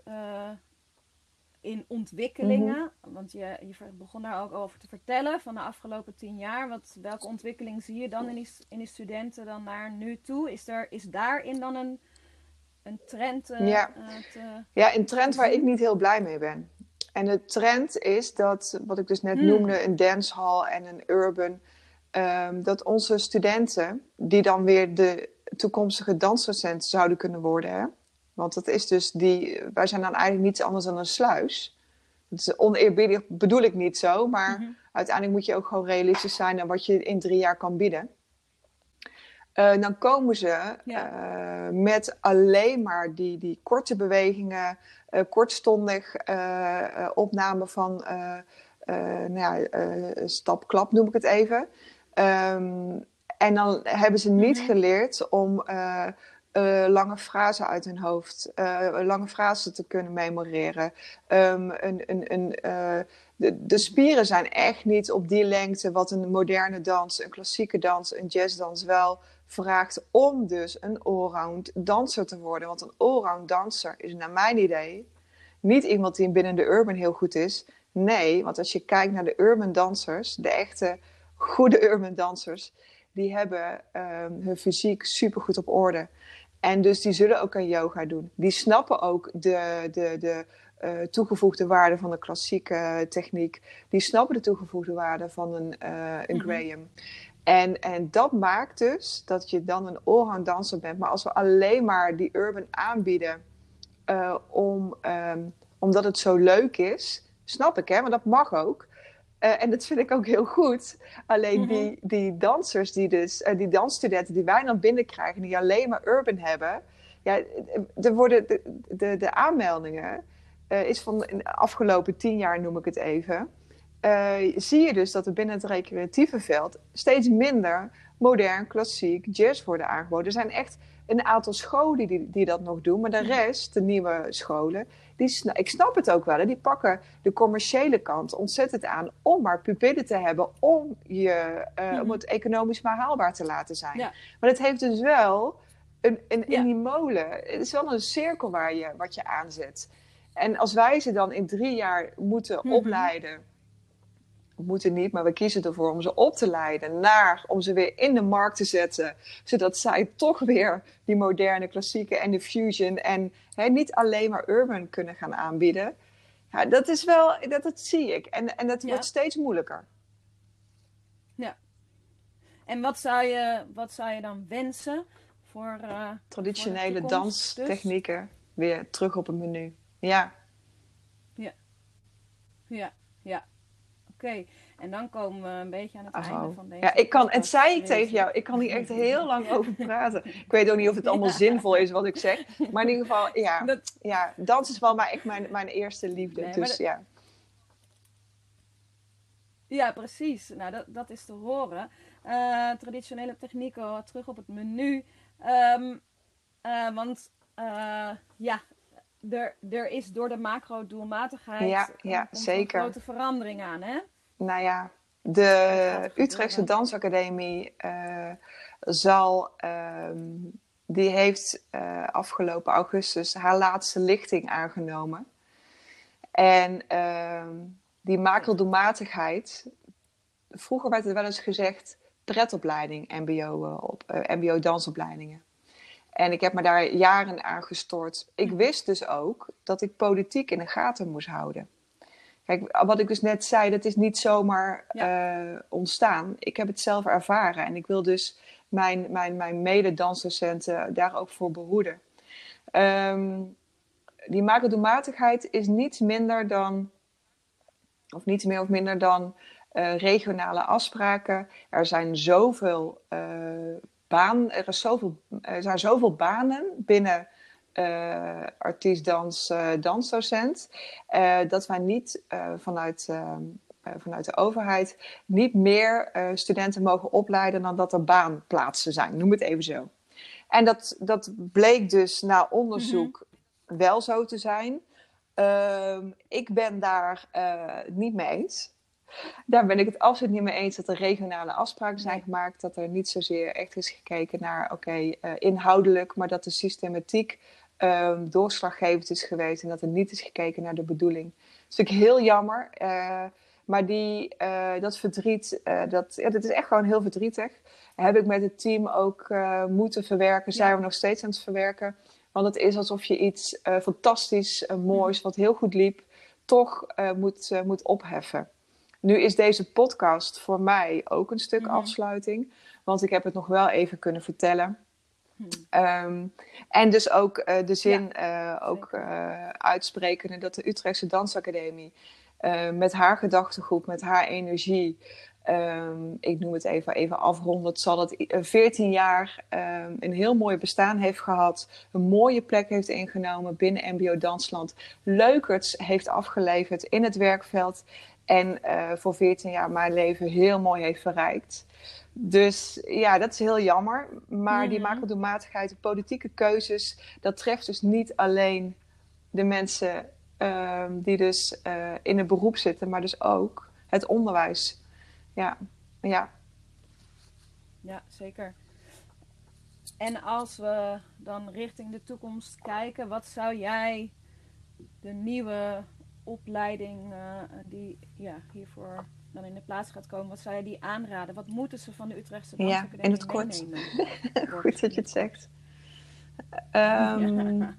in ontwikkelingen. Mhm. Want je, je begon daar ook over te vertellen van de afgelopen tien jaar. Wat, welke ontwikkeling zie je dan in die, in die studenten dan naar nu toe? Is, er, is daarin dan een, een trend? Uh, ja. ja, een trend waar ik niet heel blij mee ben. En de trend is dat, wat ik dus net hmm. noemde, een dancehall en een urban, um, dat onze studenten, die dan weer de toekomstige dansdocenten zouden kunnen worden, hè? Want dat is dus die, wij zijn dan eigenlijk niets anders dan een sluis. Het is oneerbiedig bedoel ik niet zo, maar mhm. uiteindelijk moet je ook gewoon realistisch zijn aan wat je in drie jaar kan bieden. Uh, dan komen ze uh, met alleen maar die, die korte bewegingen, uh, kortstondig opname van nou ja, stap-klap noem ik het even. Um, en dan hebben ze niet mhm. geleerd om lange frasen uit hun hoofd, lange frasen te kunnen memoreren. Um, een, een, een, de, de, spieren zijn echt niet op die lengte wat een moderne dans, een klassieke dans, een jazzdans wel vraagt om dus een allround danser te worden. Want een allround danser is naar mijn idee niet iemand die binnen de urban heel goed is. Nee, want als je kijkt naar de urban dansers, de echte goede urban dansers, die hebben um, hun fysiek supergoed op orde. En dus die zullen ook aan yoga doen. Die snappen ook de, de, de uh, toegevoegde waarde van de klassieke techniek. Die snappen de toegevoegde waarde van een, uh, een mhm. Graham. En, en dat maakt dus dat je dan een allround danser bent. Maar als we alleen maar die urban aanbieden uh, om, um, omdat het zo leuk is, snap ik hè, maar dat mag ook. Uh, en dat vind ik ook heel goed. Alleen mm -hmm. die, die dansers, die dus, uh, die dansstudenten die wij dan binnenkrijgen, die alleen maar urban hebben. Ja, er worden de, de, de aanmeldingen, is van de afgelopen tien jaar noem ik het even zie je dus dat er binnen het recreatieve veld steeds minder modern, klassiek, jazz worden aangeboden. Er zijn echt een aantal scholen die, die dat nog doen, maar de rest, de nieuwe scholen, die, ik snap het ook wel, hè, die pakken de commerciële kant ontzettend aan om maar pupillen te hebben, om, je, uh, om mhm. het economisch maar haalbaar te laten zijn. Maar het heeft dus wel een, een, in die molen, het is wel een cirkel waar je, wat je aanzet. En als wij ze dan in drie jaar moeten mhm. opleiden moeten niet, maar we kiezen ervoor om ze op te leiden naar, om ze weer in de markt te zetten, zodat zij toch weer die moderne klassieke en de fusion en hè, niet alleen maar urban kunnen gaan aanbieden. Ja, dat is wel, dat, dat zie ik. En, en dat wordt steeds moeilijker. Ja. En wat zou je, wat zou je dan wensen voor. Uh, Traditionele voor danstechnieken weer terug op het menu. Ja. Ja. Ja, ja. Oké, en dan komen we een beetje aan het einde van deze. Ja, ik kan, het zei ik tegen jou, ik kan hier echt heel *laughs* lang over praten. Ik weet ook niet of het allemaal zinvol is wat ik zeg. Maar in ieder geval, ja, *laughs* dat... ja dans is wel maar echt mijn, mijn eerste liefde. dus ja. Ja, precies. Nou, dat, dat is te horen. Uh, traditionele technieken, terug op het menu. Um, uh, want uh, ja, er, er is door de macro-doelmatigheid ja, ja, zeker. een grote verandering aan, hè? Nou ja, de Utrechtse Dansacademie uh, zal, uh, die heeft uh, afgelopen augustus haar laatste lichting aangenomen. En ehm, die makeldoelmatigheid, vroeger werd er wel eens gezegd pretopleiding, MBO, op, MBO dansopleidingen. En ik heb me daar jaren aan gestort. Ik wist dus ook dat ik politiek in de gaten moest houden. Kijk, wat ik dus net zei, dat is niet zomaar uh, ontstaan. Ik heb het zelf ervaren en ik wil dus mijn, mijn, mijn mededansdocenten daar ook voor behoeden. Um, die makeldoelmatigheid is niets minder dan, of niets meer of minder dan uh, regionale afspraken. Er zijn zoveel uh, baan, er, is zoveel, er zijn zoveel banen binnen uh, artiest, dans, uh, dansdocent. Uh, dat wij niet vanuit, vanuit de overheid niet meer studenten mogen opleiden dan dat er baanplaatsen zijn. Noem het even zo. En dat, dat bleek dus na onderzoek mhm. wel zo te zijn. Ehm, ik ben daar niet mee eens. Daar ben ik het absoluut niet mee eens dat er regionale afspraken zijn gemaakt. Dat er niet zozeer echt is gekeken naar, oké, inhoudelijk, maar dat de systematiek um, doorslaggevend is geweest en dat er niet is gekeken naar de bedoeling is natuurlijk heel jammer. maar die, dat verdriet, dat, ja, dat is echt gewoon heel verdrietig. Heb ik met het team ook moeten verwerken. Zijn we nog steeds aan het verwerken. Want het is alsof je iets fantastisch, moois, wat heel goed liep, toch moet, moet opheffen. Nu is deze podcast voor mij ook een stuk mhm. afsluiting. Want ik heb het nog wel even kunnen vertellen. Hmm. Ehm, en dus ook uh, de zin ja, uh, ook uh, uitspreken dat de Utrechtse Dansacademie met haar gedachtegoed, met haar energie, um, ik noem het even, even afrondend, zal het 14 jaar um, een heel mooi bestaan heeft gehad, een mooie plek heeft ingenomen binnen MBO Dansland, leukerts heeft afgeleverd in het werkveld en voor 14 jaar mijn leven heel mooi heeft verrijkt. Dus ja, dat is heel jammer. Maar die mhm. macrodoelmatigheid, de politieke keuzes, dat treft dus niet alleen de mensen um, die dus uh, in het beroep zitten, maar dus ook het onderwijs. Ja, ja. Ja, zeker. En als we dan richting de toekomst kijken, wat zou jij de nieuwe opleiding uh, die ja, hiervoor dan in de plaats gaat komen, wat zou je die aanraden? Wat moeten ze van de Utrechtse Dansacademie Ja, in het kort. *laughs* Goed dat je het zegt. Um, *laughs*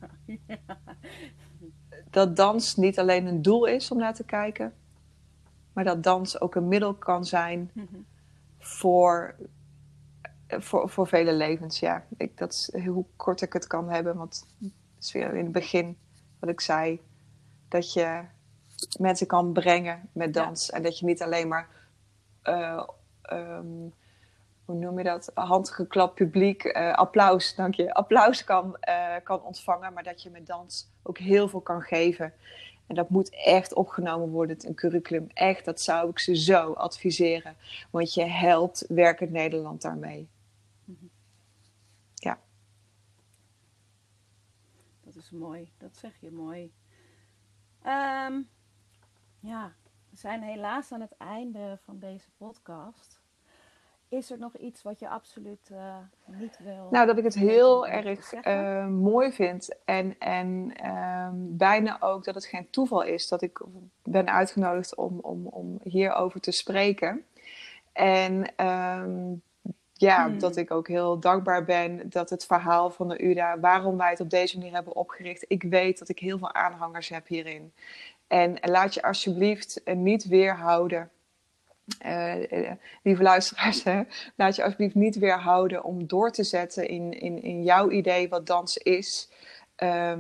Dat dans niet alleen een doel is om naar te kijken, maar dat dans ook een middel kan zijn mhm. voor, voor, voor vele levens. Ja, ik, dat is hoe kort ik het kan hebben, want het is weer in het begin wat ik zei, dat je mensen kan brengen met dans. En dat je niet alleen maar, uh, um, hoe noem je dat, handgeklapt publiek, uh, applaus, dank je, applaus kan, uh, kan ontvangen. Maar dat je met dans ook heel veel kan geven. En dat moet echt opgenomen worden in een curriculum. Echt, dat zou ik ze zo adviseren. Want je helpt werkend Nederland daarmee. Ja. Dat is mooi. Dat zeg je mooi. Um, ja, we zijn helaas aan het einde van deze podcast. Is er nog iets wat je absoluut uh, niet wil? Nou, dat ik het heel erg uh, mooi vind. En, en um, bijna ook dat het geen toeval is dat ik ben uitgenodigd om, om, om hierover te spreken. En um, ja, hmm. dat ik ook heel dankbaar ben dat het verhaal van de UDA, waarom wij het op deze manier hebben opgericht. Ik weet dat ik heel veel aanhangers heb hierin. En laat je alsjeblieft niet weerhouden. Uh, lieve luisteraars, *laughs* hè? laat je alsjeblieft niet weerhouden om door te zetten in, in, in jouw idee wat dans is. Uh,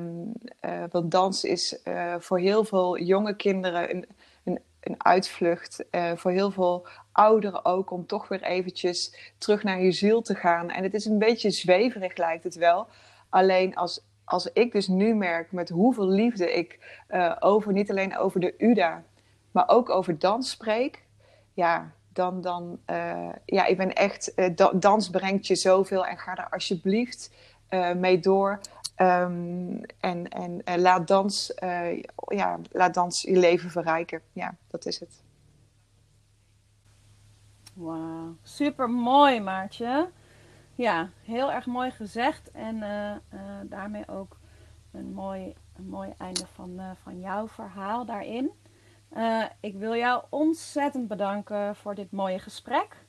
want dans is voor heel veel jonge kinderen een, een, een uitvlucht. voor heel veel ouderen ook, om toch weer eventjes terug naar je ziel te gaan. En het is een beetje zweverig, lijkt het wel. Alleen als als ik dus nu merk met hoeveel liefde ik uh, over, niet alleen over de UDA, maar ook over dans spreek, ja, dan, dan uh, ja, ik ben echt, uh, dans brengt je zoveel en ga er alsjeblieft mee door. Um, en en laat, dans, ja, laat dans je leven verrijken. Ja, dat is het. Wauw, super mooi Maartje. Ja, heel erg mooi gezegd. En uh, uh, daarmee ook een mooi, een mooi einde van, uh, van jouw verhaal daarin. ik wil jou ontzettend bedanken voor dit mooie gesprek.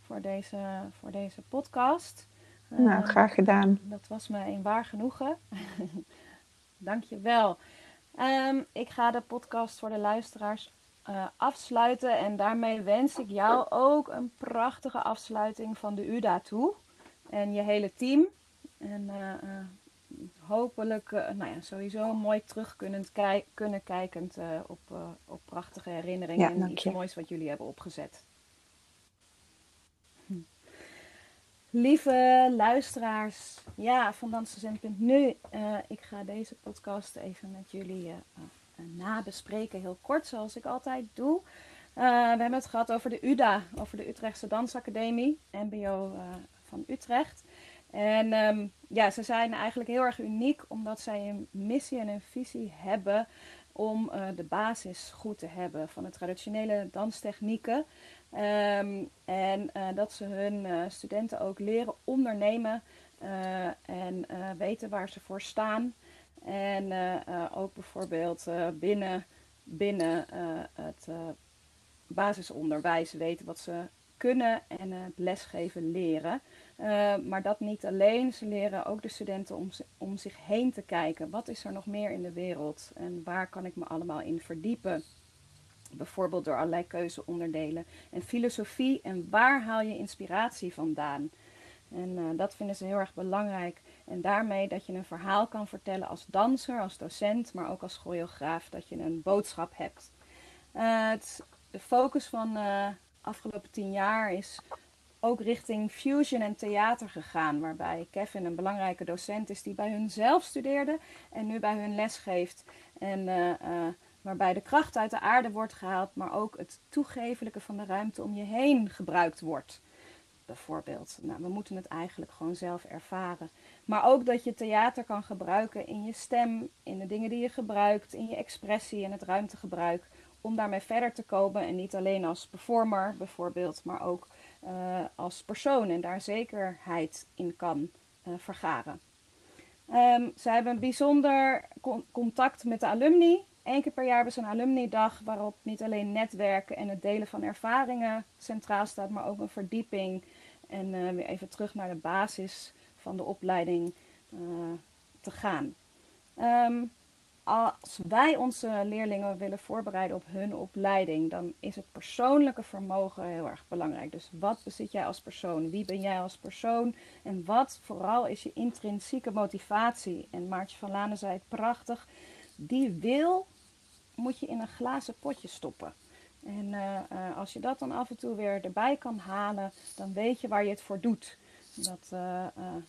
Voor deze, voor deze podcast. Nou, graag gedaan. Dat was me een waar genoegen. *laughs* Dank je wel. Um, ik ga de podcast voor de luisteraars afsluiten. En daarmee wens ik jou ook een prachtige afsluiting van de UDA toe en je hele team. En uh, uh, hopelijk, uh, nou ja, sowieso mooi terug kunnen, kij kunnen kijkend op, op prachtige herinneringen en iets moois wat jullie hebben opgezet. Hm. Lieve luisteraars, ja, van Dansdocent.nu. ik ga deze podcast even met jullie nabespreken, heel kort, zoals ik altijd doe. we hebben het gehad over de UDA, over de Utrechtse Dansacademie, MBO van Utrecht. En um, ja, ze zijn eigenlijk heel erg uniek omdat zij een missie en een visie hebben om uh, de basis goed te hebben van de traditionele danstechnieken. Um, en uh, dat ze hun uh, studenten ook leren ondernemen en weten waar ze voor staan. En ook bijvoorbeeld binnen binnen het basisonderwijs weten wat ze kunnen en het lesgeven leren. maar dat niet alleen. Ze leren ook de studenten om, om zich heen te kijken. Wat is er nog meer in de wereld en waar kan ik me allemaal in verdiepen? Bijvoorbeeld door allerlei keuzeonderdelen. En filosofie en waar haal je inspiratie vandaan? En uh, dat vinden ze heel erg belangrijk. En daarmee dat je een verhaal kan vertellen als danser, als docent, maar ook als choreograaf. Dat je een boodschap hebt. Uh, het, de focus van afgelopen tien jaar is ook richting fusion en theater gegaan. Waarbij Kevin een belangrijke docent is die bij hun zelf studeerde en nu bij hun les geeft. En waarbij de kracht uit de aarde wordt gehaald, maar ook het toegevelijke van de ruimte om je heen gebruikt wordt. Bijvoorbeeld. Nou, we moeten het eigenlijk gewoon zelf ervaren. Maar ook dat je theater kan gebruiken in je stem, in de dingen die je gebruikt, in je expressie en het ruimtegebruik. Om daarmee verder te komen en niet alleen als performer bijvoorbeeld, maar ook uh, als persoon en daar zekerheid in kan uh, vergaren. Um, ze hebben een bijzonder con contact met de alumni. Eén keer per jaar hebben ze een alumni-dag waarop niet alleen netwerken en het delen van ervaringen centraal staat, maar ook een verdieping en uh, weer even terug naar de basis van de opleiding te gaan. Um, als wij onze leerlingen willen voorbereiden op hun opleiding, dan is het persoonlijke vermogen heel erg belangrijk. Dus wat bezit jij als persoon? Wie ben jij als persoon? En wat vooral is je intrinsieke motivatie? En Maartje van Lanen zei het prachtig. Die wil moet je in een glazen potje stoppen. En uh, uh, als je dat dan af en toe weer erbij kan halen, dan weet je waar je het voor doet. Dat, uh,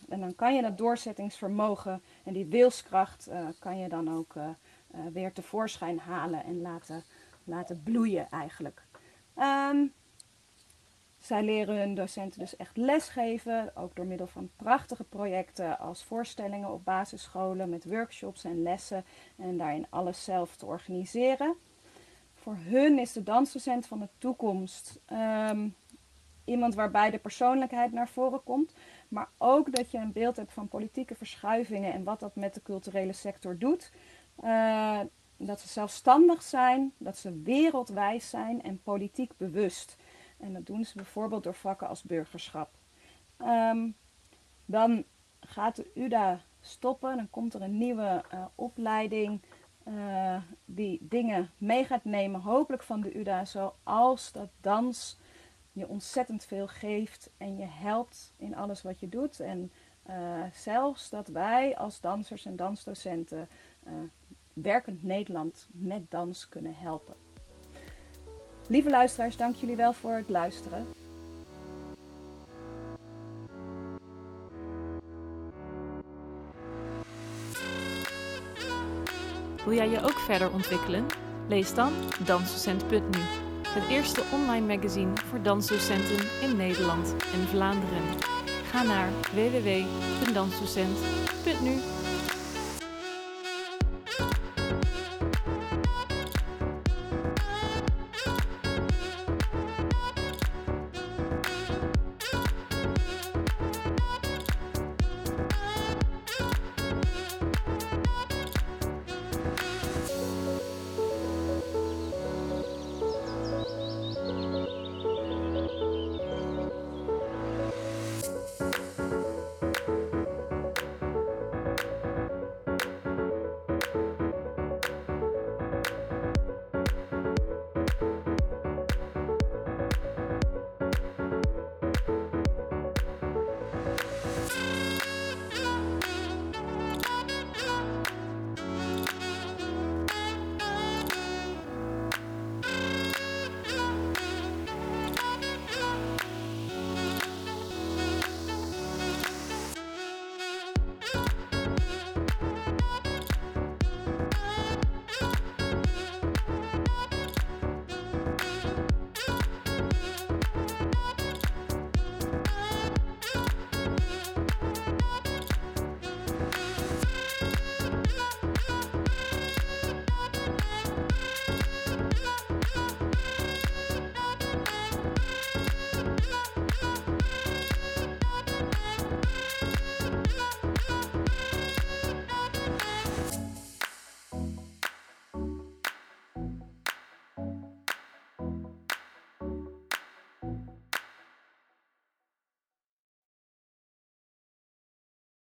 en dan kan je dat doorzettingsvermogen en die wilskracht kan je dan ook weer tevoorschijn halen en laten, laten bloeien eigenlijk. Um, zij leren hun docenten dus echt lesgeven, ook door middel van prachtige projecten als voorstellingen op basisscholen met workshops en lessen en daarin alles zelf te organiseren. Voor hun is de dansdocent van de toekomst um, iemand waarbij de persoonlijkheid naar voren komt, maar ook dat je een beeld hebt van politieke verschuivingen en wat dat met de culturele sector doet. Uh, dat ze zelfstandig zijn, dat ze wereldwijs zijn en politiek bewust. En dat doen ze bijvoorbeeld door vakken als burgerschap. Um, dan gaat de UDA stoppen, dan komt er een nieuwe uh, opleiding uh, die dingen mee gaat nemen, hopelijk van de UDA, zoals dat dans je ontzettend veel geeft en je helpt in alles wat je doet. En uh, zelfs dat wij als dansers en dansdocenten werkend Nederland met dans kunnen helpen. Lieve luisteraars, dank jullie wel voor het luisteren. Wil jij je ook verder ontwikkelen? Lees dan dansdocent.nu, het eerste online magazine voor dansdocenten in Nederland en Vlaanderen. Ga naar www.dansdocent.nu